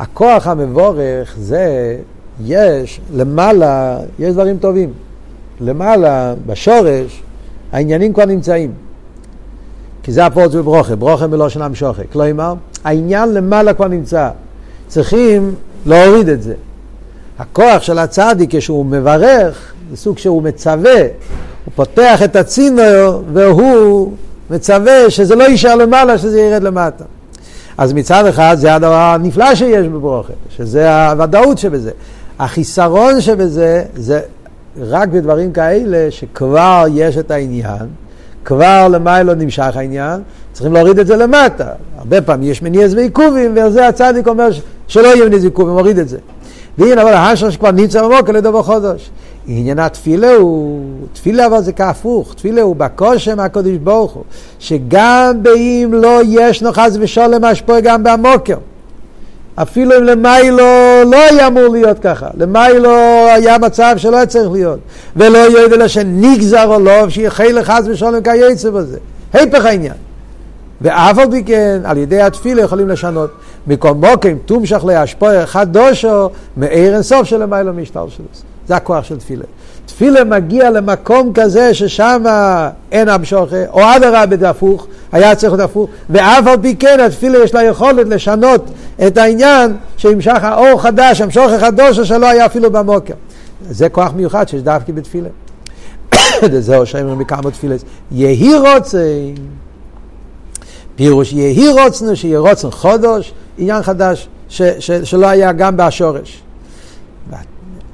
הכוח המבורך זה, יש למעלה, יש דברים טובים. למעלה, בשורש, העניינים כבר נמצאים. כי זה הפורט בברוכה, ברוכה מלושן המשוכק. כלומר, העניין למעלה כבר נמצא. צריכים להוריד את זה. הכוח של הצדיק כשהוא מברך, זה סוג שהוא מצווה, הוא פותח את הצינור והוא מצווה שזה לא יישאר למעלה, שזה ירד למטה. אז מצד אחד זה הדבר הנפלא שיש בברוכה, שזה הוודאות שבזה. החיסרון שבזה זה רק בדברים כאלה שכבר יש את העניין, כבר למעלה לא נמשך העניין, צריכים להוריד את זה למטה. הרבה פעמים יש מניעז ועיכובים, ועל זה הצדיק אומר שלא יהיה מניעז ועיכובים, מוריד את זה. והנה אבל האשר שכבר נמצא במוקר לדבר חודש. עניין התפילה הוא, תפילה אבל זה כהפוך, תפילה הוא בקושם מהקודש ברוך הוא, שגם באם לא יש נוחז ושולם השפוע גם במוקר. אפילו אם למיילו לא היה אמור להיות ככה, למיילו היה מצב שלא היה צריך להיות, ולא יודע אלא שנגזר או לא, שיחי לחס ושלום כייצא בזה. היפך העניין. ואף על פי כן, על ידי התפילה יכולים לשנות. מכל מוקם, תומשך להשפוע אחד דושו, מאיר אינסוף של למיילו משטר שלו. זה הכוח של תפילה. תפילה מגיע למקום כזה ששם אין המשוכה, או אדרבה זה הפוך, היה צריך להיות הפוך, ואף על פי כן התפילה יש לה יכולת לשנות את העניין שימשך האור חדש, המשוך החדוש שלא היה אפילו במוקר. זה כוח מיוחד שיש דווקא בתפילה. זהו שאומרים בכמה תפילס, יהי רוצה, פירוש יהי רוצנו, שיהיה רוצן חודש, עניין חדש, ש, ש, שלא היה גם בשורש.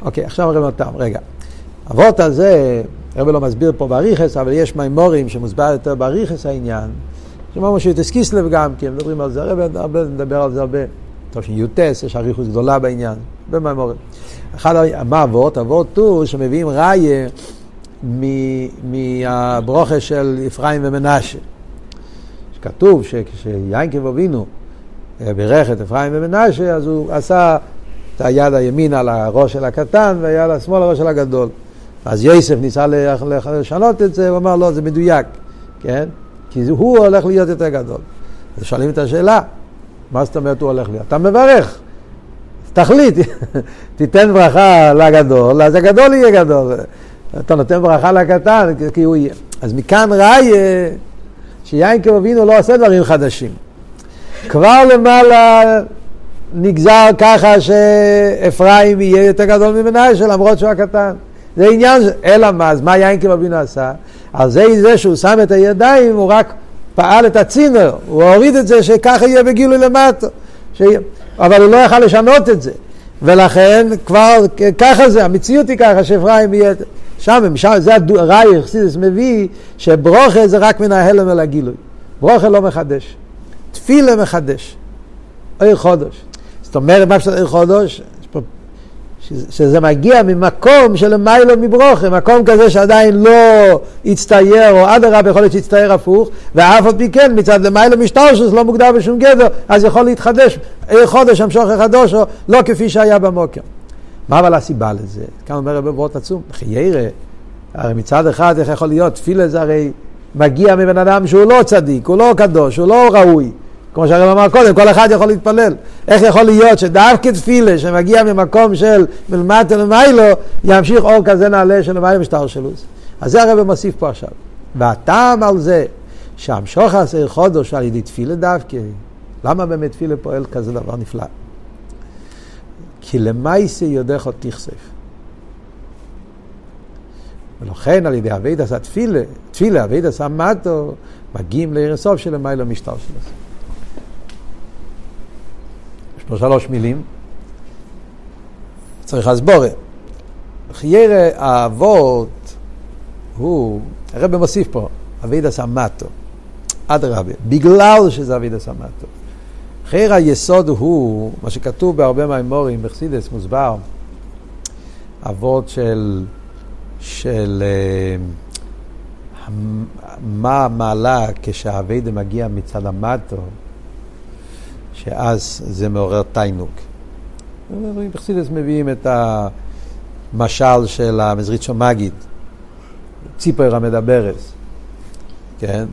אוקיי, עכשיו נראה אותם, רגע. אבות הזה, הרב לא מסביר פה בריכס, אבל יש מימורים שמוסבר יותר בריכס העניין. שאמרנו שיוטס קיסלב גם, כי הם מדברים על זה, הרב מדבר על זה הרבה. טוב שיוטס, יש אריכוס גדולה בעניין, הרבה מימורים. אחד, מה אבות? אבות הוא שמביאים ראיה מהברוכה של אפרים ומנשה. כתוב שכשיינקב אבינו בירך את אפרים ומנשה, אז הוא עשה את היד הימין על הראש של הקטן והיד השמאל על הראש של הגדול. אז יוסף ניסה לשנות את זה, הוא אמר לא, זה מדויק, כן? כי הוא הולך להיות יותר גדול. אז שואלים את השאלה, מה זאת אומרת הוא הולך להיות? אתה מברך, תחליט, תיתן ברכה לגדול, אז הגדול יהיה גדול. אתה נותן ברכה לקטן, כי הוא יהיה. אז מכאן ראיה שיינקב אבינו לא עושה דברים חדשים. כבר למעלה נגזר ככה שאפרים יהיה יותר גדול ממנשה למרות שהוא הקטן. זה עניין, אלא מה, אז מה יינקב אבינו עשה? על זה זה שהוא שם את הידיים, הוא רק פעל את הצינר, הוא הוריד את זה שככה יהיה בגילוי למטה. ש... אבל הוא לא יכל לשנות את זה. ולכן כבר ככה זה, המציאות היא ככה שאפרים יהיה... שם, שם זה הראי, חסידס מביא שברוכה זה רק מן ההלם אל הגילוי. ברוכה לא מחדש. תפילה מחדש. עיר חודש. אומרת, מה שאתה חודש? שזה מגיע ממקום של מיילו מברוכה, מקום כזה שעדיין לא הצטייר, או אדרבה יכול להיות שהצטייר הפוך, ואף על פי כן מצד למיילו משטר שזה לא מוגדר בשום גדר, אז יכול להתחדש, עיר חודש, המשוך החדוש, או לא כפי שהיה במוקר. מה אבל הסיבה לזה? כאן אומר רבי ברות עצום, חיירה, הרי מצד אחד איך יכול להיות, תפילה זה הרי מגיע מבן אדם שהוא לא צדיק, הוא לא קדוש, הוא לא ראוי. כמו שהרב אמר קודם, כל אחד יכול להתפלל. איך יכול להיות שדווקא תפילה שמגיע ממקום של מלמטה למיילו, ימשיך אור כזה נעלה של למיילו משטר שלו. אז זה הרב מוסיף פה עכשיו. והטעם על זה שהמשוך עשר חודש על ידי תפילה דווקא, למה באמת תפילה פועל כזה דבר נפלא? כי למעשה יודך עוד תכסף. ולכן על ידי אבייד עשה תפילה, תפילה אבייד עשה מטו, מגיעים לעיר הסוף של המיילו משטר שלו. פה שלוש מילים, צריך הסבורה. חיירה האבות הוא, הרב מוסיף פה, אבייד עשה מטו, אדרבה, בגלל שזה אבייד עשה מטו. חייר היסוד הוא, מה שכתוב בהרבה מהאמורים, בחסידס מוסבר, אבות של, של uh, מה המעלה כשהאביידה מגיע מצד המטו, שאז זה מעורר תיינוק. בחסידס מביאים את המשל של המזריצ'ו מגיד, ציפר המדברת, כן?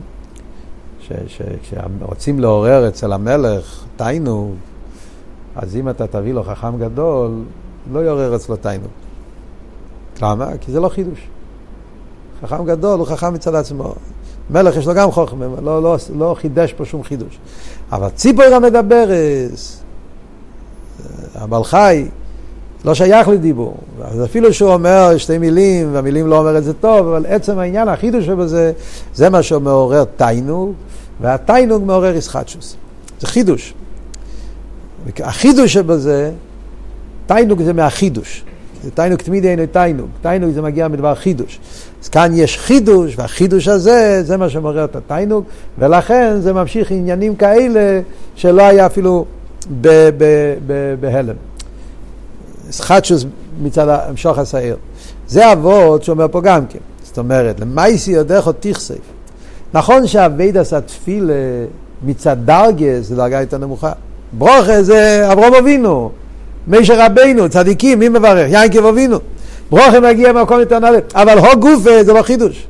כשרוצים לעורר אצל המלך תיינוג, אז אם אתה תביא לו חכם גדול, לא יעורר אצלו תיינוג. למה? כי זה לא חידוש. חכם גדול הוא חכם מצד עצמו. מלך יש לו גם חוכם, לא, לא, לא חידש פה שום חידוש. אבל ציפור המדברת, הבעל חי, לא שייך לדיבור. אז אפילו שהוא אומר שתי מילים, והמילים לא אומר את זה טוב, אבל עצם העניין, החידוש שבזה, זה מה שמעורר תיינוג, והתיינוג מעורר ישחטשוס. זה חידוש. החידוש שבזה, תיינוג זה מהחידוש. תיינוג תמיד אין תיינוג. תיינוג זה מגיע מדבר חידוש. אז כאן יש חידוש, והחידוש הזה, זה מה שמעורר את התיינוג, ולכן זה ממשיך עניינים כאלה שלא היה אפילו בהלם. סחטשוס מצד המשוך השעיר. זה אבות שאומר פה גם כן. זאת אומרת, למייסי יודך עוד תכסף. נכון שהווידס התפילה מצד דרגה זה דרגה יותר נמוכה. ברוכה זה אברום אבינו, מישר רבינו, צדיקים, מי מברך? יינקב אבינו. ברוכה מגיע ממקום יותר נעלה, אבל הו גופה זה לא חידוש.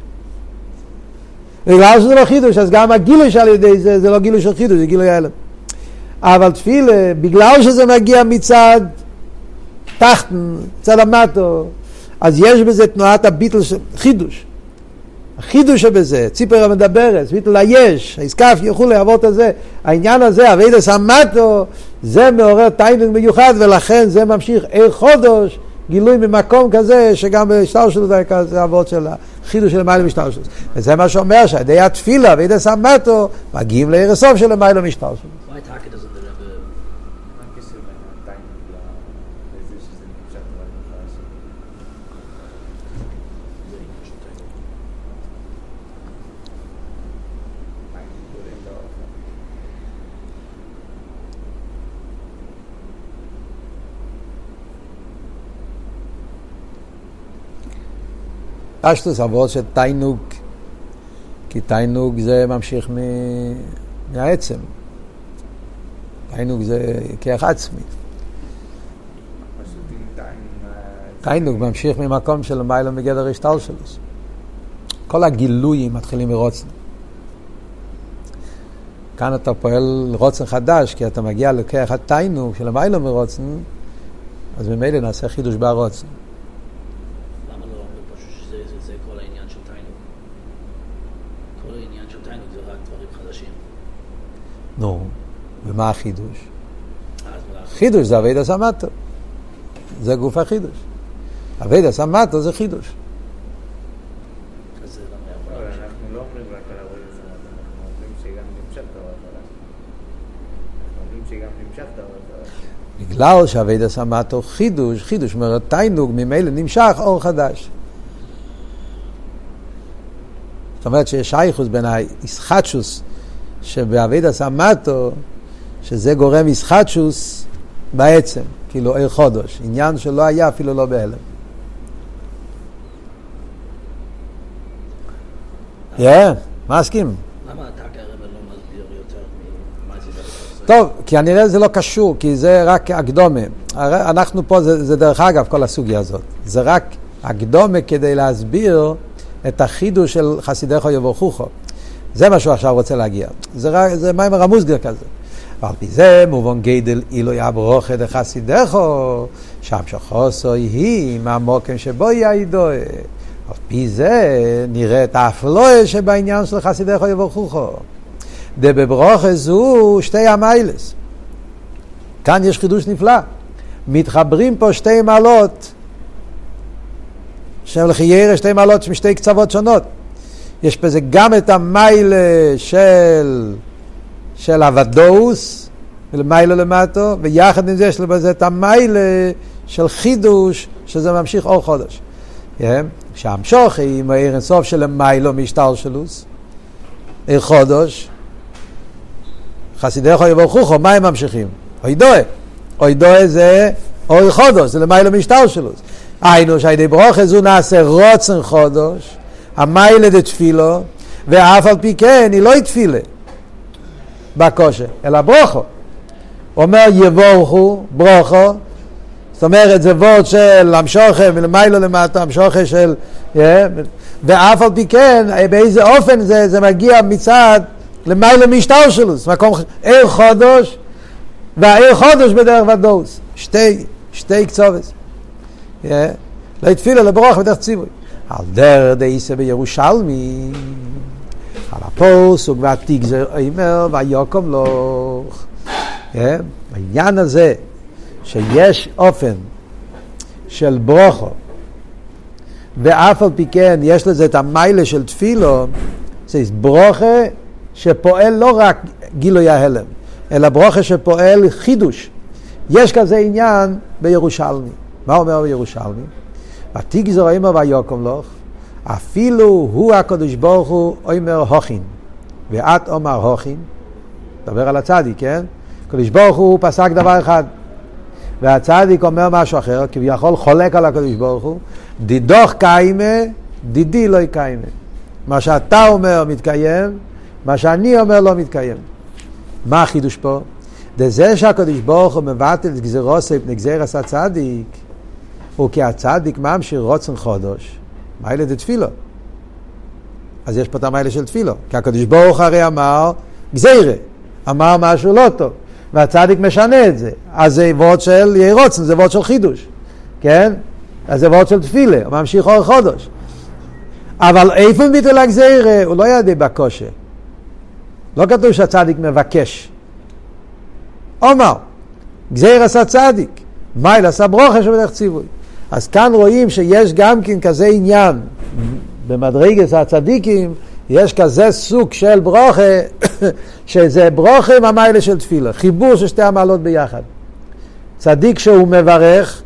בגלל שזה לא חידוש, אז גם הגילוי שעל ידי זה, זה לא גילוי של חידוש, זה גילוי ההלם. אבל תפילה, בגלל שזה מגיע מצד תחתן, מצד המטו, אז יש בזה תנועת הביטל של חידוש. החידוש שבזה, ציפר המדברת, ביטל היש, היסקף וכולי, אבות הזה, העניין הזה, אבידס המטו, זה מעורר טיינינג מיוחד, ולכן זה ממשיך עיר חודש, גילוי ממקום כזה, שגם בשטר שלו זה אבות של החידוש של למעלה משטר שלו. וזה מה שאומר שעל ידי התפילה, אבידס המטו, מגיעים לעיר הסוף של למעלה משטר פשטוס עבוד של תיינוג, כי תיינוג זה ממשיך מ... מהעצם. תיינוג זה כיח עצמי. תיינוג ממשיך ממקום של מיילא מגדר השטל שלו. כל הגילויים מתחילים מרוצן. כאן אתה פועל רוצן חדש, כי אתה מגיע לכיח התיינוג של המיילא מרוצן, אז ממילא נעשה חידוש בהרוצן. למה לא אומרים פשוט שזה זה, זה כל העניין של תיינוג? כל העניין של תיינוג זה רק דברים חדשים. נו, ומה החידוש? חידוש זה אבידע סמטו. זה גוף החידוש. אבידע סמטו זה חידוש. לא לא. בגלל שאבידע סמטו חידוש, חידוש אומרת תיינוג, ממילא נמשך אור חדש. זאת אומרת שיש שייכוס בין האיסחטשוס שבאבידע סמטו, שזה גורם איסחטשוס בעצם, כאילו עיר חודש, עניין שלא היה אפילו לא בהלם. כן, מסכים. אתה כרגע לא? טוב, כי כנראה זה לא קשור, כי זה רק הקדומה. הרי אנחנו פה, זה, זה דרך אגב כל הסוגיה הזאת. זה רק הקדומה כדי להסביר את החידוש של חסידיך יבורכוכו. זה מה שהוא עכשיו רוצה להגיע. זה, רק, זה מיימר המוסגר כזה. ועל פי זה מובן גדל אילו יברוכת דחסידךו, שם שחוסו היא מהמוקם שבו יעידו. על פי זה נראה את האפלואה שבעניין של חסידךו יבורכוכו. דבברוכה זו שתי המיילס. כאן יש חידוש נפלא. מתחברים פה שתי מעלות שהם לחיירה שתי מעלות משתי קצוות שונות. יש בזה גם את המיילה של, של הוודאוס, מיילה למטו, ויחד עם זה יש בזה את המיילה של חידוש, שזה ממשיך אור חודש. כן? שהמשוך עם העיר אינסוף של המיילו משטלשלוס, עיר חודש, חסידיך יברכוכו, מה הם ממשיכים? אוי דואה. אוי דואה זה אוי חודש, זה למיילו משטלשלוס. היינו שהידי ברוכה זו נעשה רוצן חודש, המיילה דתפילו, ואף על פי כן היא לא תפילה בקושה, אלא ברוכו. אומר יבורכו, ברוכו, זאת אומרת זה וורד של המשוכה מלמיילו למטה, המשוכה של... yeah, ואף על פי כן, באיזה אופן זה, זה מגיע מצד למיילו זה מקום עיר חודש, והעיר חודש בדרך ודוס, שתי, שתי קצובס. Yeah. לא התפילה לברוך בדרך ציווי. על דר דאיסה בירושלמי, על הפוסוק והתיגזר אומר ויוקם לוך. Yeah. בעניין הזה שיש אופן של ברוכו, ואף על פי כן יש לזה את המיילה של תפילו, זה ברוכה שפועל לא רק גילוי ההלם, אלא ברוכה שפועל חידוש. יש כזה עניין בירושלמי. מה אומר בירושלמי? ותגזור אימא ויוקם לך, אפילו הוא הקדוש ברוך הוא אומר הוכין, ואת אומר הוכין, מדבר על הצדיק, כן? הקדוש ברוך הוא פסק דבר אחד, והצדיק אומר משהו אחר, כביכול חולק על הקדוש ברוך הוא, דידוך קיימה, דידי לא יקיימה. מה שאתה אומר מתקיים, מה שאני אומר לא מתקיים. מה החידוש פה? זה שהקדוש ברוך הוא מבטל גזירוסי פני גזירס הצדיק, הוא כי הצדיק ממשיך רוצן חודש, מיילה דתפילו. אז יש פה את המיילה של תפילו. כי הקדוש ברוך הרי אמר גזירה, אמר משהו לא טוב, והצדיק משנה את זה. אז זה וורד של יהי רוצן, זה וורד של חידוש, כן? אז זה וורד של תפילה, הוא ממשיך אור חודש. אבל איפה ביטול הגזירה? הוא לא ידע בקושה. לא כתוב שהצדיק מבקש. עומר, גזיר עשה צדיק, מייל עשה ברוכה שבדרך ציווי. אז כאן רואים שיש גם כן כזה עניין, במדרגת הצדיקים, יש כזה סוג של ברוכה, שזה ברוכה עם המיילה של תפילה, חיבור של שתי המעלות ביחד. צדיק שהוא מברך,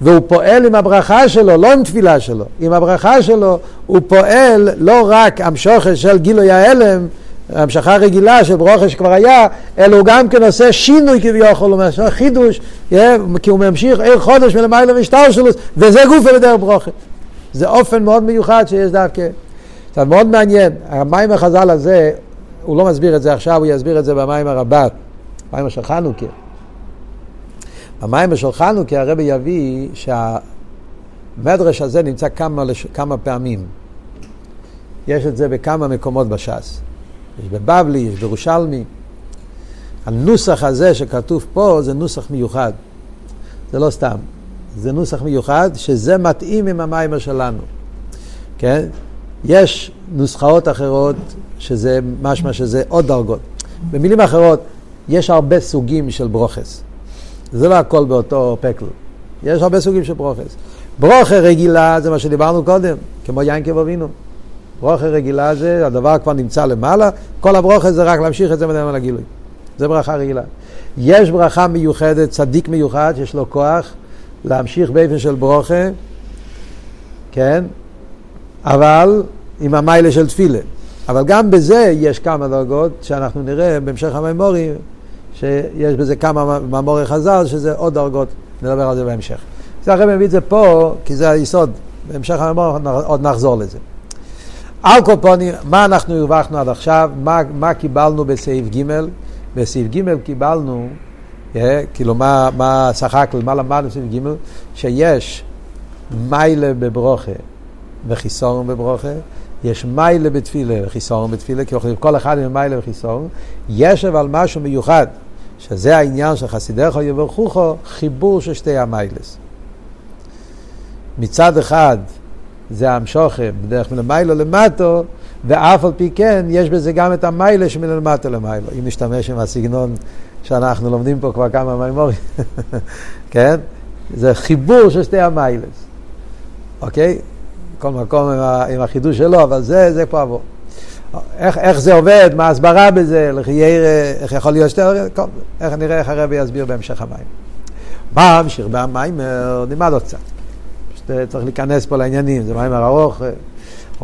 והוא פועל עם הברכה שלו, לא עם תפילה שלו, עם הברכה שלו הוא פועל לא רק המשוכש של גילוי ההלם, המשכה רגילה של ברוכה שכבר היה, אלא הוא גם כן עושה שינוי כביכול, הוא עושה חידוש, כי הוא ממשיך עיר חודש מלמעלה משטר שלו, וזה גוף על דרך ברוכה. זה אופן מאוד מיוחד שיש דווקא. עכשיו, מאוד מעניין, המים החז"ל הזה, הוא לא מסביר את זה עכשיו, הוא יסביר את זה במים הרבת, מים של חנוכה. במים של חנוכה הרבי יביא שהמדרש הזה נמצא כמה. כמה פעמים. יש את זה בכמה מקומות בש"ס. יש בבבלי, יש בירושלמי. הנוסח הזה שכתוב פה זה נוסח מיוחד. זה לא סתם. זה נוסח מיוחד שזה מתאים עם המיימר שלנו. כן? יש נוסחאות אחרות שזה משמע שזה עוד דרגות. במילים אחרות, יש הרבה סוגים של ברוכס. זה לא הכל באותו פקל. יש הרבה סוגים של ברוכס. ברוכה רגילה זה מה שדיברנו קודם, כמו יין כבובינו. ברוכה רגילה זה, הדבר כבר נמצא למעלה, כל הברוכה זה רק להמשיך את זה מדבר על הגילוי. זה ברכה רגילה. יש ברכה מיוחדת, צדיק מיוחד, שיש לו כוח להמשיך באופן של ברוכה, כן? אבל עם המיילה של תפילה. אבל גם בזה יש כמה דרגות שאנחנו נראה בהמשך המימורי, שיש בזה כמה מאמורי חז"ל, שזה עוד דרגות, נדבר על זה בהמשך. זה הרב מביא את זה פה, כי זה היסוד, בהמשך המימורי עוד נחזור לזה. על כל פונים, מה אנחנו הרווחנו עד עכשיו, מה, מה קיבלנו בסעיף ג' בסעיף ג' קיבלנו, yeah, כאילו מה, מה שחק, מה למדנו בסעיף ג', שיש מיילה בברוכה וחיסורון בברוכה, יש מיילה בתפילה וחיסורון בתפילה, כי כל אחד עם מיילה וחיסורון, יש אבל משהו מיוחד, שזה העניין של חסידיך יברכוכו, חיבור של שתי המיילס. מצד אחד זה המשוכם בדרך מלמיילו למטו, ואף על פי כן יש בזה גם את המיילה שמלמטו למיילו. אם נשתמש עם הסגנון שאנחנו לומדים פה כבר כמה מימורים, כן? זה חיבור של שתי המיילס, אוקיי? כל מקום עם, עם החידוש שלו, אבל זה, זה פה עבור. איך, איך זה עובד, מה ההסברה בזה, איך יכול להיות שתי, איך נראה איך הרבי יסביר בהמשך המים. מה ממשיך במיימר, נלמד עוד קצת. צריך להיכנס פה לעניינים, זה מיימר ארוך.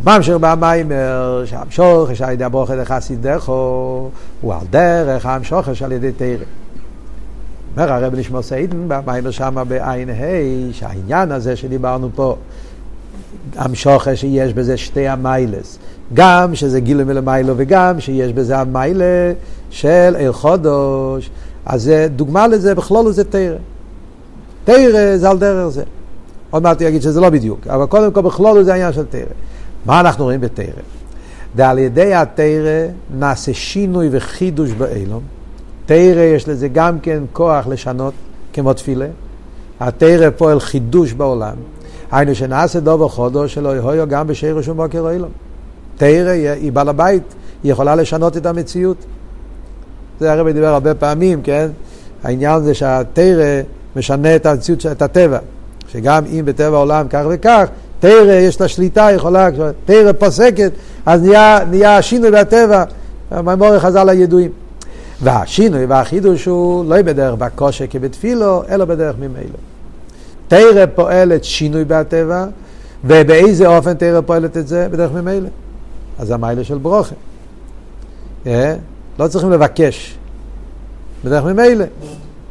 ממשיך במיימר, שהמשוך, שעל ידי הברוכת לחסיד דרכו, הוא על דרך המשוך שעל ידי תרא. אומר הרב נשמע סיידן במיימר שמה בעין ה' שהעניין הזה שדיברנו פה, המשוכה שיש בזה שתי המיילס, גם שזה גילוי מלמיילו וגם שיש בזה המיילה של אל חודש, אז דוגמה לזה, בכלול זה תרא. תרא זה על דרך זה. עוד מעט יגיד שזה לא בדיוק, אבל קודם כל בכלול זה העניין של תרא. מה אנחנו רואים בתרא? ועל ידי התרא נעשה שינוי וחידוש באילום. תרא יש לזה גם כן כוח לשנות, כמו תפילה. התרא פועל חידוש בעולם. היינו שנעשה דובר חודו שלא יהיו גם בשיר ושום בוקר אילום. תרא היא בעל הבית, היא יכולה לשנות את המציאות. זה הרבי דיבר הרבה פעמים, כן? העניין זה שהתרא משנה את המציאות, את הטבע. שגם אם בטבע העולם כך וכך, תרא יש לה שליטה, יכולה, תרא פוסקת, אז נהיה, נהיה שינוי בטבע, המימורי חז"ל הידועים. והשינוי והחידוש הוא לא בדרך בקושי כבתפילו, אלא בדרך ממילא. תרא פועלת שינוי בטבע, ובאיזה אופן תרא פועלת את זה? בדרך ממילא. אז זה המיילה של ברוכה. אה? לא צריכים לבקש. בדרך ממילא.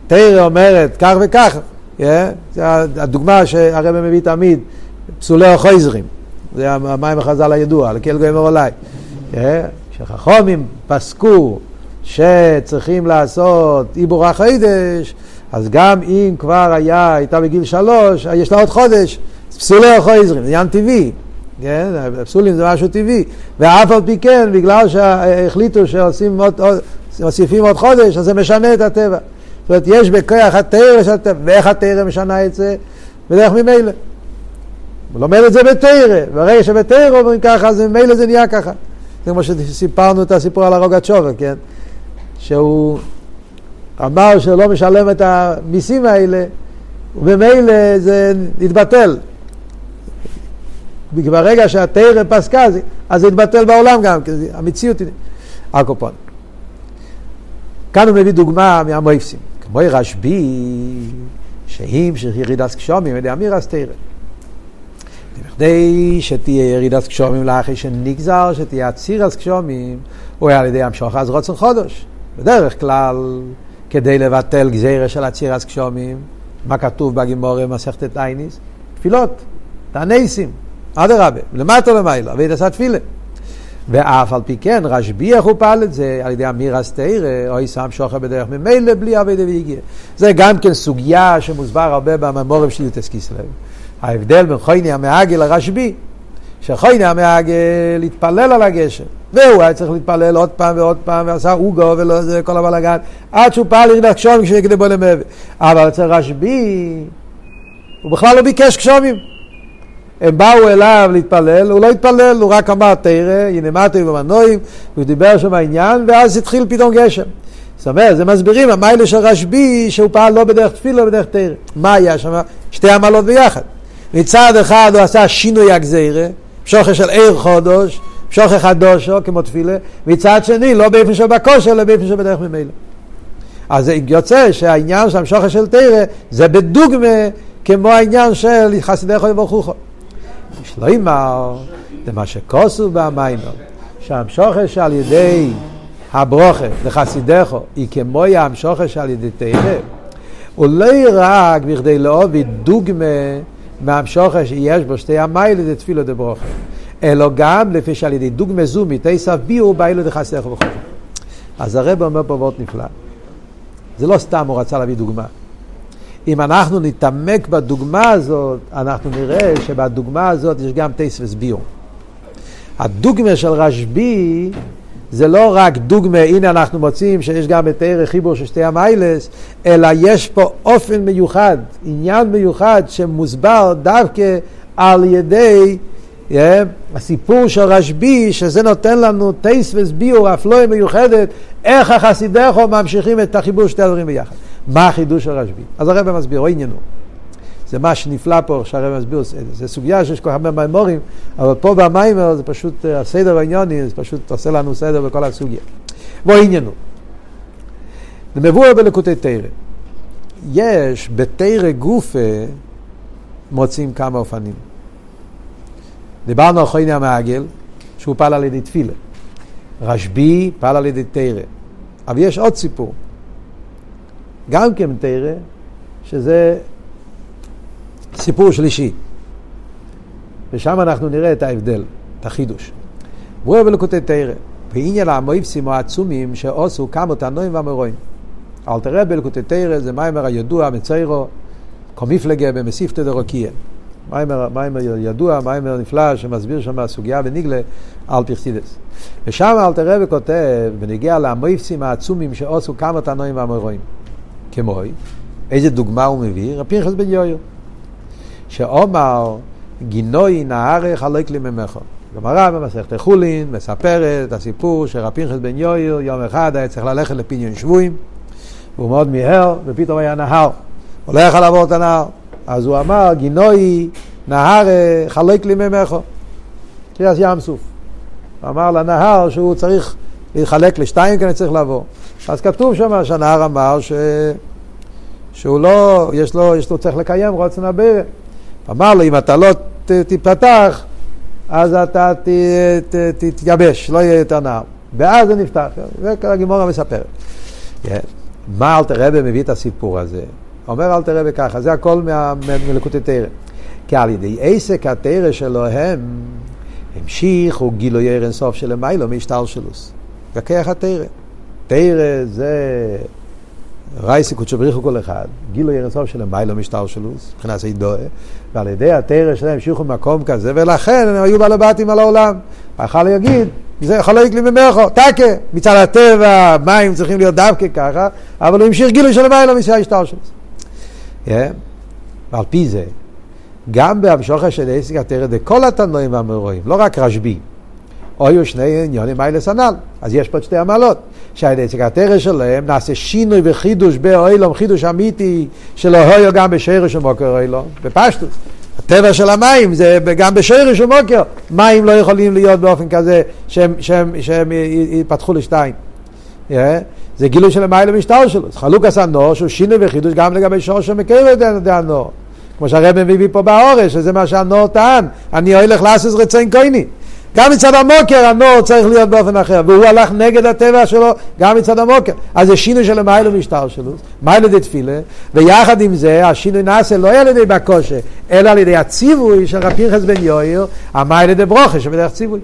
תרא אומרת כך וכך, זה הדוגמה שהרבא מביא תמיד, פסולי החויזרים. זה המים החז"ל הידוע, לקל גוימר עליי. Yeah, שחכומים פסקו שצריכים לעשות עיבור החידש, אז גם אם כבר היה, הייתה בגיל שלוש, יש לה עוד חודש, פסולי החויזרים, זה עניין טבעי. כן, פסולים זה משהו טבעי, ואף על פי כן, בגלל שהחליטו שעושים עוד, עוד, מוסיפים עוד חודש, אז זה משנה את הטבע. זאת אומרת, יש בכוח התרא ואיך התרא משנה את זה? בדרך ממילא. הוא לומד את זה בתרא, ברגע שבתרא אומרים ככה, אז ממילא זה נהיה ככה. זה כמו שסיפרנו את הסיפור על הרוגת שובר, כן? שהוא אמר שלא משלם את המיסים האלה, וממילא זה התבטל. ברגע שהתרא פסקה, אז זה התבטל בעולם גם, כי המציאות. הקופון. כאן הוא מביא דוגמה מהמויפסים. כמו רשב"י, שהמשך ירידת קשומים, ידי אמירס תרא. בכדי שתהיה ירידת קשומים לאחרי שנגזר, שתהיה עצירס קשומים, הוא היה על ידי המשוך אז רוצן חודש. בדרך כלל, כדי לבטל גזירה של עצירס קשומים, מה כתוב בגימורי מסכת עייניס? תפילות, תעניסים. אדרבה, למטה למעלה, אבי דסת תפילה. ואף על פי כן, רשב"י איך הוא פעל את זה? על ידי אמירס תרא, או שם שוכר בדרך ממילא בלי אבי דוויגיה. זה גם כן סוגיה שמוסבר הרבה בממורים של יוטס קיסלב. ההבדל בין חויני המעגל לרשב"י, שחויני המעגל התפלל על הגשם, והוא היה צריך להתפלל עוד פעם ועוד פעם, ועשה אוגו ולא זה כל הבלאגן, עד שהוא פעל ירידת קשומים כשנגדי בו למבי. אבל אצל רשב"י, הוא בכלל לא ביקש קשומים. הם באו אליו להתפלל, הוא לא התפלל, הוא רק אמר תרא, הנה מטה ומנועים, הוא דיבר שם העניין, ואז התחיל פתאום גשם. זאת אומרת, זה מסבירים, המיילה של רשב"י, שהוא פעל לא בדרך תפילה, בדרך תרא. מה היה שם? שתי עמלות ביחד. מצד אחד הוא עשה שינוי הגזירה, שוכר של עיר חודש, שוכר חדושו כמו תפילה, מצד שני לא באיפה שבכושר, אלא באיפה שבדרך ממילא. אז יוצא שהעניין שם שוכר של תרא זה בדוגמה כמו העניין של חסידי חוי וברוך שלוימר, זה מה שכוסו במיימר, שהמשוכש על ידי הברוכה לחסידךו היא כמו המשוכש על ידי תרא, הוא לא רק בכדי להוביל דוגמה מהמשוכש שיש בו שתי המיילה זה תפילו דברוכה, אלא גם לפי שעל ידי דוגמה זו מתייסף ביור באילו דחסידךו וכו'. אז הרב אומר פה נפלא. זה לא סתם הוא רצה להביא דוגמה. אם אנחנו נתעמק בדוגמה הזאת, אנחנו נראה שבדוגמה הזאת יש גם טייס וסביור. הדוגמה של רשב"י זה לא רק דוגמה, הנה אנחנו מוצאים שיש גם את ערך חיבור של שתי המיילס, אלא יש פה אופן מיוחד, עניין מיוחד שמוסבר דווקא על ידי yeah, הסיפור של רשב"י, שזה נותן לנו טייס וסביור, אפלואה מיוחדת, איך החסידךו ממשיכים את החיבור של שתי הדברים ביחד. מה החידוש של רשב"י? אז הרב מסביר, או עניינו. זה מה שנפלא פה, שהרב מסביר, זה סוגיה שיש כל כך הרבה מימורים, אבל פה במיימר זה פשוט, אה, הסדר העניוני, זה פשוט עושה לנו סדר בכל הסוגיה. בוא עניינו. מבואר בלקוטי תרא. יש בתרא גופה מוצאים כמה אופנים. דיברנו על חייני המעגל, שהוא פעל על ידי תפילה. רשב"י פעל על ידי תרא. אבל יש עוד סיפור. גם כן תרא, שזה סיפור שלישי. ושם אנחנו נראה את ההבדל, את החידוש. והוא אוהב לקוטי תרא, ועניין המויפסים או העצומים שעושו כמה תנועים ואמרואים. אל תראה בלקוטי תרא זה מיימר הידוע מציירו, קומיפלגה במסיפתא דרוקיה. מיימר, מיימר ידוע, מיימר נפלא, שמסביר שם הסוגיה בניגלה על פרסידס. ושם אל תראה וכותב, בנגיע למויפסים העצומים שעושו כמה תנועים ואמרואים. כמו, איזה דוגמה הוא מביא? רב פנחס בן יויר. שאומר גינוי נהרי חלק לי ממך. גמרא במסכת חולין מספרת את הסיפור שרב פנחס בן יויר יום אחד היה צריך ללכת לפיניון שבויים והוא מאוד מיהר ופתאום היה נהר. הוא לא יכול לעבור את הנהר. אז הוא אמר גינוי נהר חלק לי ממך. קריאס ים סוף. הוא אמר לנהר שהוא צריך להתחלק לשתיים כי אני צריך לעבור. אז כתוב שם שהנהר אמר ש... שהוא לא, יש לו, יש לו צריך לקיים רוצן הבירה. אמר לו, אם אתה לא תיפתח, אז אתה ת, ת, תתייבש, לא יהיה יותר נהר. ואז זה נפתח, והגימורה מספרת. Yeah. מה אלתר רבי מביא את הסיפור הזה? אומר אלתר רבי ככה, זה הכל מלקוטי תרא. כי על ידי עסק התרא שלו הם המשיכו גילוי ער אינסוף של מיילו מהשתלשלוס. וכך התרא. תרא זה רייסי קודשו בריחו כל אחד, גילו ירסוף של המיילו משטר שלוס, מבחינת אידואה, ועל ידי התרא שלהם המשיכו במקום כזה, ולכן הם היו בעלי בתים על העולם. יכול להגיד, זה יכול להיות לי ממך, טקה, מצד הטבע, מים צריכים להיות דווקא ככה, אבל הוא המשיך גילו של המיילו משטר שלוס. ועל פי זה, גם בהמשוכר של עסק התרא דכל התנועים והמרואים, לא רק רשב"י, היו שני עניונים מיילס הנ"ל, אז יש פה שתי המעלות. שהדצק התרא שלהם נעשה שינוי וחידוש באוילום, חידוש אמיתי שלא היו גם בשרש ומוקר אוילום, בפשטוס. הטבע של המים זה גם בשרש ומוקר. מים לא יכולים להיות באופן כזה שהם, שהם, שהם ייפתחו לשתיים. Yeah. זה גילוי של המים למשטר שלו. חלוק עשה נור שהוא שינוי וחידוש גם לגבי שורש ומקר את הנור. כמו שהרבן מביא פה באורש, שזה מה שהנור טען, אני הולך לעשות רצון קויני. גם מצד המוקר הנור צריך להיות באופן אחר, והוא הלך נגד הטבע שלו גם מצד המוקר. אז זה שינוי של מיילו משטר שלו, מיילו דתפילה, ויחד עם זה השינוי נעשה לא על ידי בקושה, אלא על ידי הציווי של רב פנחס בן יויר, המיילו דברוכה שבדרך ציווי.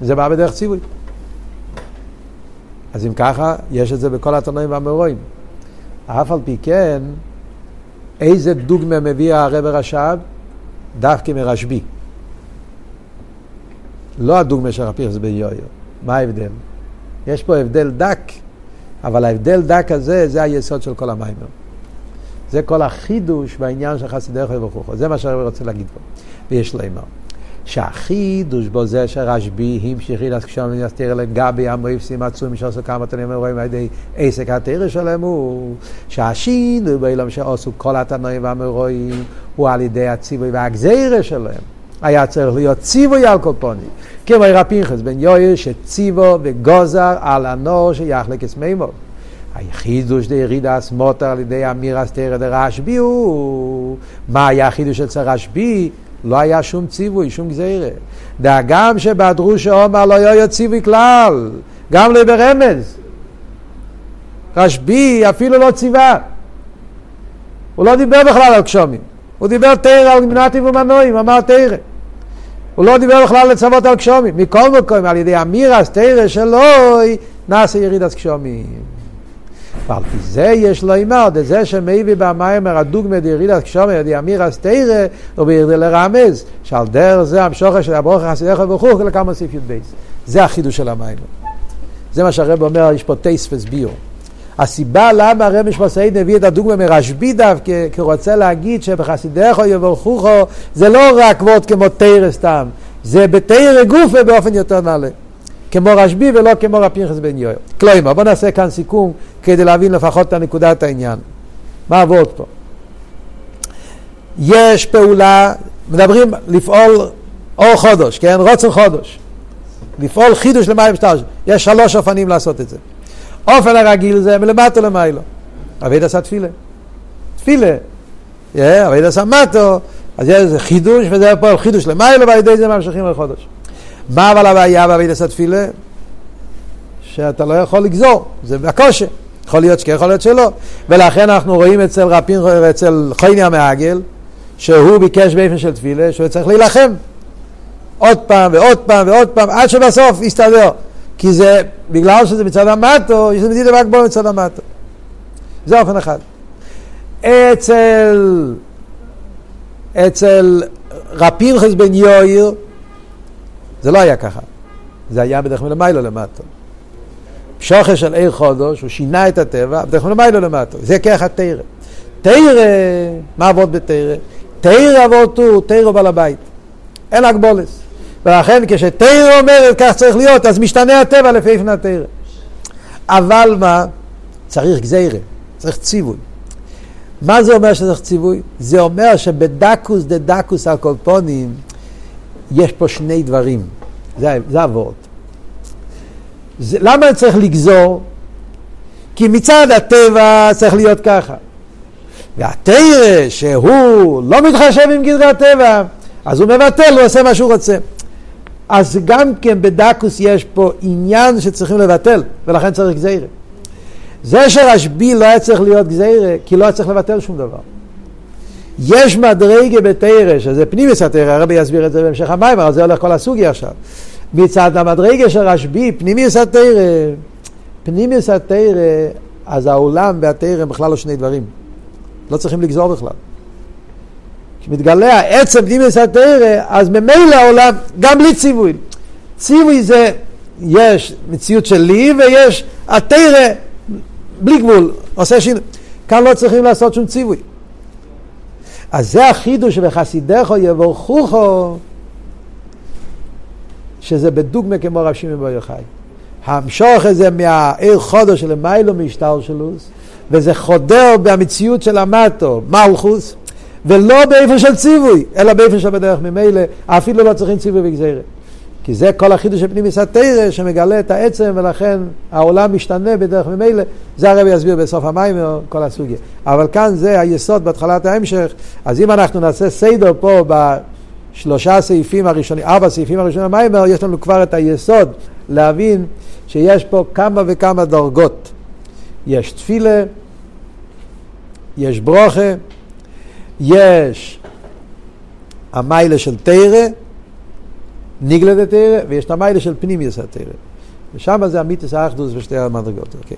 זה בא בדרך ציווי. אז אם ככה, יש את זה בכל התנועים והמרואים. אף על פי כן, איזה דוגמה מביא הרב רש"ב? דווקא מרשב"י. לא הדוגמה של רבי בן. מה ההבדל? יש פה הבדל דק, אבל ההבדל דק הזה, זה היסוד של כל המיימר. זה כל החידוש בעניין של חסידי חוי וכוחו. זה מה שאני רוצה להגיד פה. ויש לומר. שהחידוש בו זה שרשב"י המשיך אילס כשאומר יסתיר לגבי המויפסים עצומים שעשו כמה תנים רואים על ידי עסק התרא שלהם הוא שהשינוי באילם שעשו כל התנאים והמרואים הוא על ידי הציווי והגזירה שלהם היה צריך להיות ציווי על כל פונים כמו רפינכס בן יויר שציוו וגוזר על הנור שיחלק אסמימו החידוש דירידה הסמוטר על ידי אמיר אסתר דרשב"י הוא מה היה החידוש אצל רשב"י לא היה שום ציווי, שום גזירה. דאגם שבדרוש עומר לא היה ציווי כלל, גם לא ברמז. רשב"י אפילו לא ציווה. הוא לא דיבר בכלל על קשומים. הוא דיבר תרא על מנתים ומנועים, אמר תרא. הוא לא דיבר בכלל לצוות על קשומים. מכל מקום, על ידי אמירס תרא שלו, נעשה ירידת קשומים. ועל פי זה יש לו אימר, זה שמביא במיימר הדוגמא דירידת קשומה דיאמירס תרא, ובירדי לרמז, שעל דרך זה המשוכר של הברוכה חסידיך וכו' לכמה סעיף י"ב. זה החידוש של המיימר. זה מה שהרב אומר, יש פה טייס וסביור. הסיבה למה הרב משמעסאית מביא את הדוגמא מרשב"י דווקא, כי הוא רוצה להגיד שבחסידיך יברכוכו זה לא רק וורד כמו תרא סתם, זה בתרא גופה באופן יותר נעלה. כמו רשב"י ולא כמו רב פנחס בן יואל. כלומר, בואו נעשה כאן סיכום כדי להבין לפחות את הנקודת העניין. מה עבוד פה? יש פעולה, מדברים לפעול אור חודש, כן? רוצן חודש. לפעול חידוש למים שטר. יש שלוש אופנים לעשות את זה. אופן הרגיל זה מלמטו למיילו. אביד עשה תפילה. תפילה. אביד עשה מטו, אז יש חידוש, וזה פועל חידוש למיילו, ועל ידי זה ממשיכים לחודש. מה אבל הבעיה בעבידת התפילה? שאתה לא יכול לגזור, זה בקושי. יכול להיות שכן, יכול להיות שלא. ולכן אנחנו רואים אצל רפין, אצל חייני המעגל, שהוא ביקש באופן של תפילה, שהוא צריך להילחם. עוד פעם ועוד פעם ועוד פעם, עד שבסוף יסתדר. כי זה, בגלל שזה מצד המטו, יש לזה רק בו מצד המטו. זה אופן אחד. אצל, אצל רפינכס בן יויר, זה לא היה ככה. זה היה בדרך מלמיילו למטה. שוכר של עיר חודש, הוא שינה את הטבע, בדרך מלמיילו למטה. זה ככה תרא. תרא, מה עבוד בתרא? תרא עבוד הוא, תרא בעל הבית. אין הגבולס. ולכן כשתרא אומרת כך צריך להיות, אז משתנה הטבע לפי איפן התרא. אבל מה? צריך גזירה, צריך ציווי. מה זה אומר שצריך ציווי? זה אומר שבדקוס דה דקוס הקולפונים יש פה שני דברים, זה, זה הוורד. למה צריך לגזור? כי מצד הטבע צריך להיות ככה. והתרא שהוא לא מתחשב עם גדרי הטבע, אז הוא מבטל, הוא עושה מה שהוא רוצה. אז גם כן בדקוס יש פה עניין שצריכים לבטל, ולכן צריך גזירה. זה שרשב"י לא היה צריך להיות גזירה, כי לא היה צריך לבטל שום דבר. יש מדרגה בתרא, שזה פנימיס התרא, הרבי יסביר את זה בהמשך המים, אבל זה הולך כל הסוגיה עכשיו. מצד המדרגה של רשב"י, פנימיס התרא, פנימיס התרא, אז העולם והתרא הם בכלל לא שני דברים. לא צריכים לגזור בכלל. כשמתגלה העצם פנימיס התרא, אז ממילא העולם, גם בלי ציווי. ציווי זה, יש מציאות של לי ויש התרא, בלי גבול, עושה שינוי. כאן לא צריכים לעשות שום ציווי. אז זה החידוש שבחסידךו יבורכוכו, שזה בדוגמה כמו רב שמעון בר יוחאי. המשוך הזה מהעיר חודו של מיילו משטר שלוס, וזה חודר במציאות של המטו, מלכוס, ולא באיפה של ציווי, אלא באיפה של בדרך ממילא, אפילו לא צריכים ציווי וגזירה. כי זה כל החידוש של פנימיס התרא שמגלה את העצם ולכן העולם משתנה בדרך ממילא, זה הרב יסביר בסוף המים כל הסוגיה. אבל כאן זה היסוד בהתחלת ההמשך, אז אם אנחנו נעשה סדר פה שלושה סעיפים הראשונים, ארבע סעיפים הראשונים במיימר, יש לנו כבר את היסוד להבין שיש פה כמה וכמה דרגות. יש תפילה, יש ברוכה, יש המיילה של תרא, ניגלה דתרא, ויש את המיילה של פנימיוס התרא. ושם זה המיתוס האחדוס בשתי המדרגות. אוקיי.